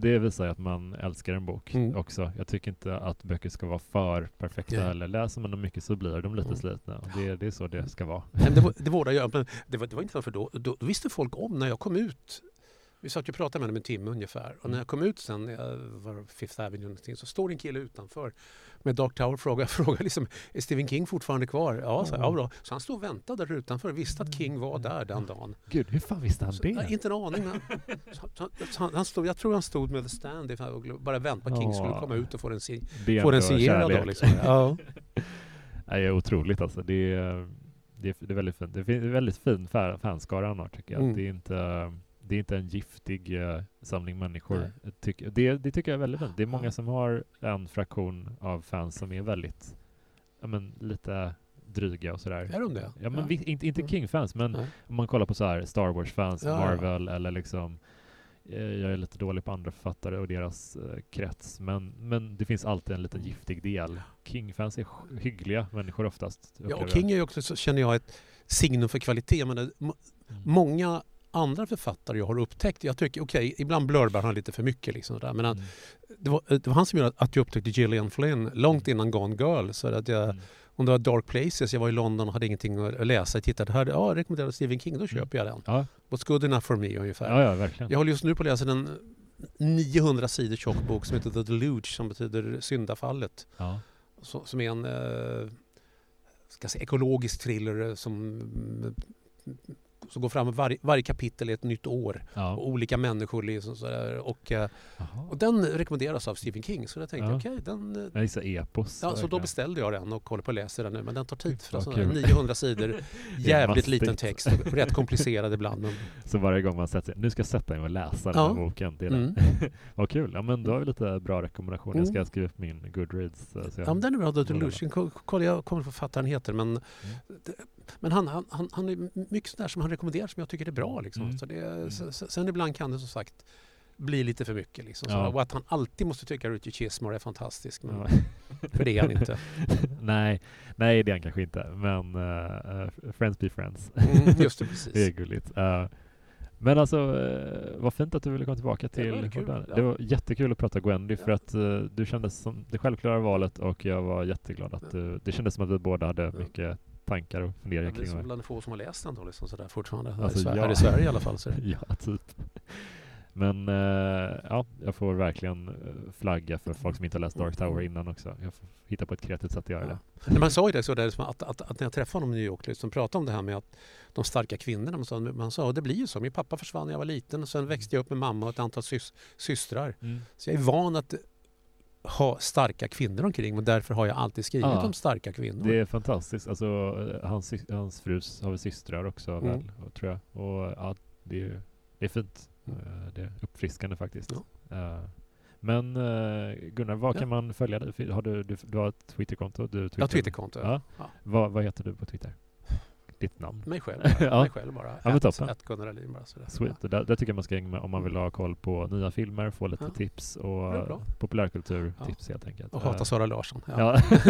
det visar att man älskar en bok
Mm.
också. Jag tycker inte att böcker ska vara för perfekta
Nej.
heller. Läser man dem mycket så blir de lite
Mm.
slitna. Det, det är så det ska vara.
Men det, var- det jag. Men det, var, det var inte för då, då, då visste folk om när jag kom ut. Vi satt ju och pratade med honom en timme ungefär. Och när jag kom ut sen, jag var Fifth Avenue någonting, så står en kille utanför med Dark Tower och frågar, [LAUGHS] frågar liksom, är Stephen King fortfarande kvar? Ja, så, ja bra. Så han stod och väntade där utanför och visste att King var där den dagen.
Gud, hur fan visste han
Så,
det?
inte en aning. Men, [LAUGHS] så, han, han stod, jag tror han stod med The Stand och bara väntade på att King skulle komma ut och få den, si, få den signerad. Då, liksom. [LAUGHS] ja.
Nej, det är otroligt alltså. Det är, det är, det är väldigt fint. Det är väldigt fin fa- fanskara han har tycker jag.
Mm.
Det, är inte, det är inte en giftig eh, samling människor. Jag tycker, det, det tycker jag är väldigt fint. Det är många
Ja.
som har en fraktion av fans som är väldigt, ja men lite dryga och sådär.
Är de det?
Ja, men
Ja.
Vi, inte, inte
Mm.
King-fans, men
Nej.
om man kollar på så här Star Wars-fans,
Ja, ja.
Marvel eller liksom eh, jag är lite dålig på andra författare och deras eh, krets, men, men det finns alltid en liten giftig del. King-fans är hyggliga människor oftast.
Ja, och. King är ju också, så känner jag, ett signum för kvalitet. Men det,
Mm.
många andra författare jag har upptäckt, jag tycker okej, ibland blurbar han lite för mycket. Liksom men han,
Mm.
det, var, det var han som gjorde att jag upptäckte Gillian Flynn långt innan Gone Girl. Så att jag,
Mm.
om det var Dark Places, jag var i London och hade ingenting att läsa. Jag tittade här, ja, rekommenderade Stephen King, då köper jag den.
Ja,
What's good enough for me ungefär.
ja, ja, verkligen.
Jag håller just nu på att läsa en 900 sidor tjock bok som heter The Deluge som betyder syndafallet.
Ja.
Så, som är en eh, ska säga, ekologisk thriller eh, som, som går fram. Varje, varje kapitel är ett nytt år. Och
Ja.
olika människor. Liksom sådär. Och, eh, och den rekommenderas av Stephen King. Så jag tänkte,
Ja.
okej, den... eh,
Jag gissar epos.
Ja, så då beställde jag den och håller på att läsa den nu. Men den tar tid. För alltså,
kul.
900 sidor, [LAUGHS] jävligt liten text. och Rätt komplicerad ibland. Men, [LAUGHS]
Så varje gång man sätter sig, nu ska jag sätta mig och läsa den här boken. Det är
mm. [LAUGHS]
Vad kul. Ja, men då har vi lite bra rekommendationer. Jag ska
Mm.
skriva upp min Goodreads. eh, Så jag,
Ja, men den är bra. Delusion. Ko- Kolla, jag kommer inte ihåg vad författaren heter. Men, det- men han, han, han, han är mycket sådär som han rekommenderar som jag tycker är bra. Liksom.
Mm.
Så det,
Mm.
sen ibland kan det som sagt bli lite för mycket. Liksom. Så,
Ja.
Och att han alltid måste tycka Richard Chismore är fantastisk. Men. [LAUGHS] För det är han inte. [LAUGHS]
nej, nej, det är han kanske inte. Men eh, friends be friends.
Mm, just det, [LAUGHS]
det är
precis.
gulligt. Eh, men alltså, uh, vad fint att du ville komma tillbaka
Det var
till
kul, ja.
Det var jättekul att prata Gwendy för
Ja.
att eh, du kändes som det självklara valet och jag var jätteglad att du, det kändes som att vi båda hade mycket tankar och funderingar kring
så
det.
bland få som har läst den då, liksom sådär, fortfarande.
Alltså,
här, i Sverige,
ja.
här i Sverige i alla fall. Så. [LAUGHS]
ja, typ. Men eh, ja, jag får verkligen eh, flagga för folk som inte har läst Dark Tower innan också. Jag får hitta på ett kreativt sätt att göra
Ja.
det.
Men man sa ju det, så där, som att, att, att när jag träffade honom i New York, liksom, pratade om det här med att de starka kvinnorna, man sa, man sa det blir ju så. Min pappa försvann när jag var liten och sen växte jag upp med mamma och ett antal sys, systrar. Så jag är van att ha starka kvinnor omkring och därför har jag alltid skrivit
Ja.
om starka kvinnor.
Det är fantastiskt. Alltså, eh, hans, hans frus har väl systrar också,
Mm.
väl, tror jag. Och ja, det är, det är fint.
Mm.
Eh, Det är uppfriskande faktiskt.
Ja.
Eh, Men Gunnar, vad kan man följa dig? Har du, du, du har ett Twitterkonto? Du
Jag har
twittrar-
Twitterkonto.
Ja.
Ja.
Vad, vad heter du på Twitter? Ditt namn?
Mig själv [LAUGHS] bara.
Ja.
Mig själv bara.
Ja, toppen.
at Gunnar Ahlin bara. Sådär.
Sweet. Där, där tycker jag man ska hänga med om man vill ha koll på nya filmer, få lite
Ja.
tips och populärkulturtips helt enkelt.
Och hata
Eh,
Sara Larsson. Ja.
Ja, [LAUGHS]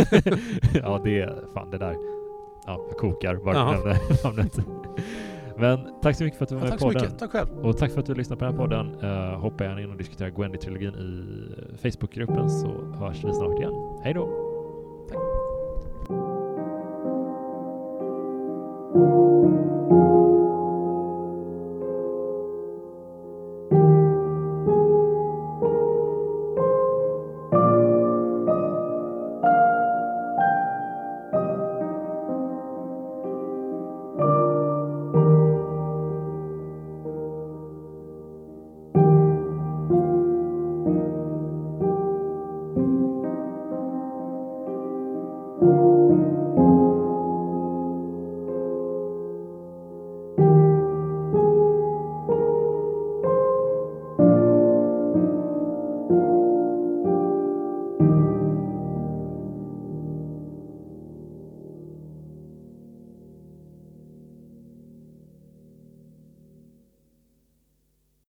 [LAUGHS] ja det är fan det där. Ja, jag kokar bara
Ja.
nämner namnet. Men tack så mycket för att du var
Ja,
med
tack så
podden.
mycket. Tack själv.
Och tack för att du lyssnar på den här podden. Uh, hoppa gärna in och diskutera Gwendy-trilogin i eh, Facebookgruppen så hörs vi snart igen. Hej då! thank you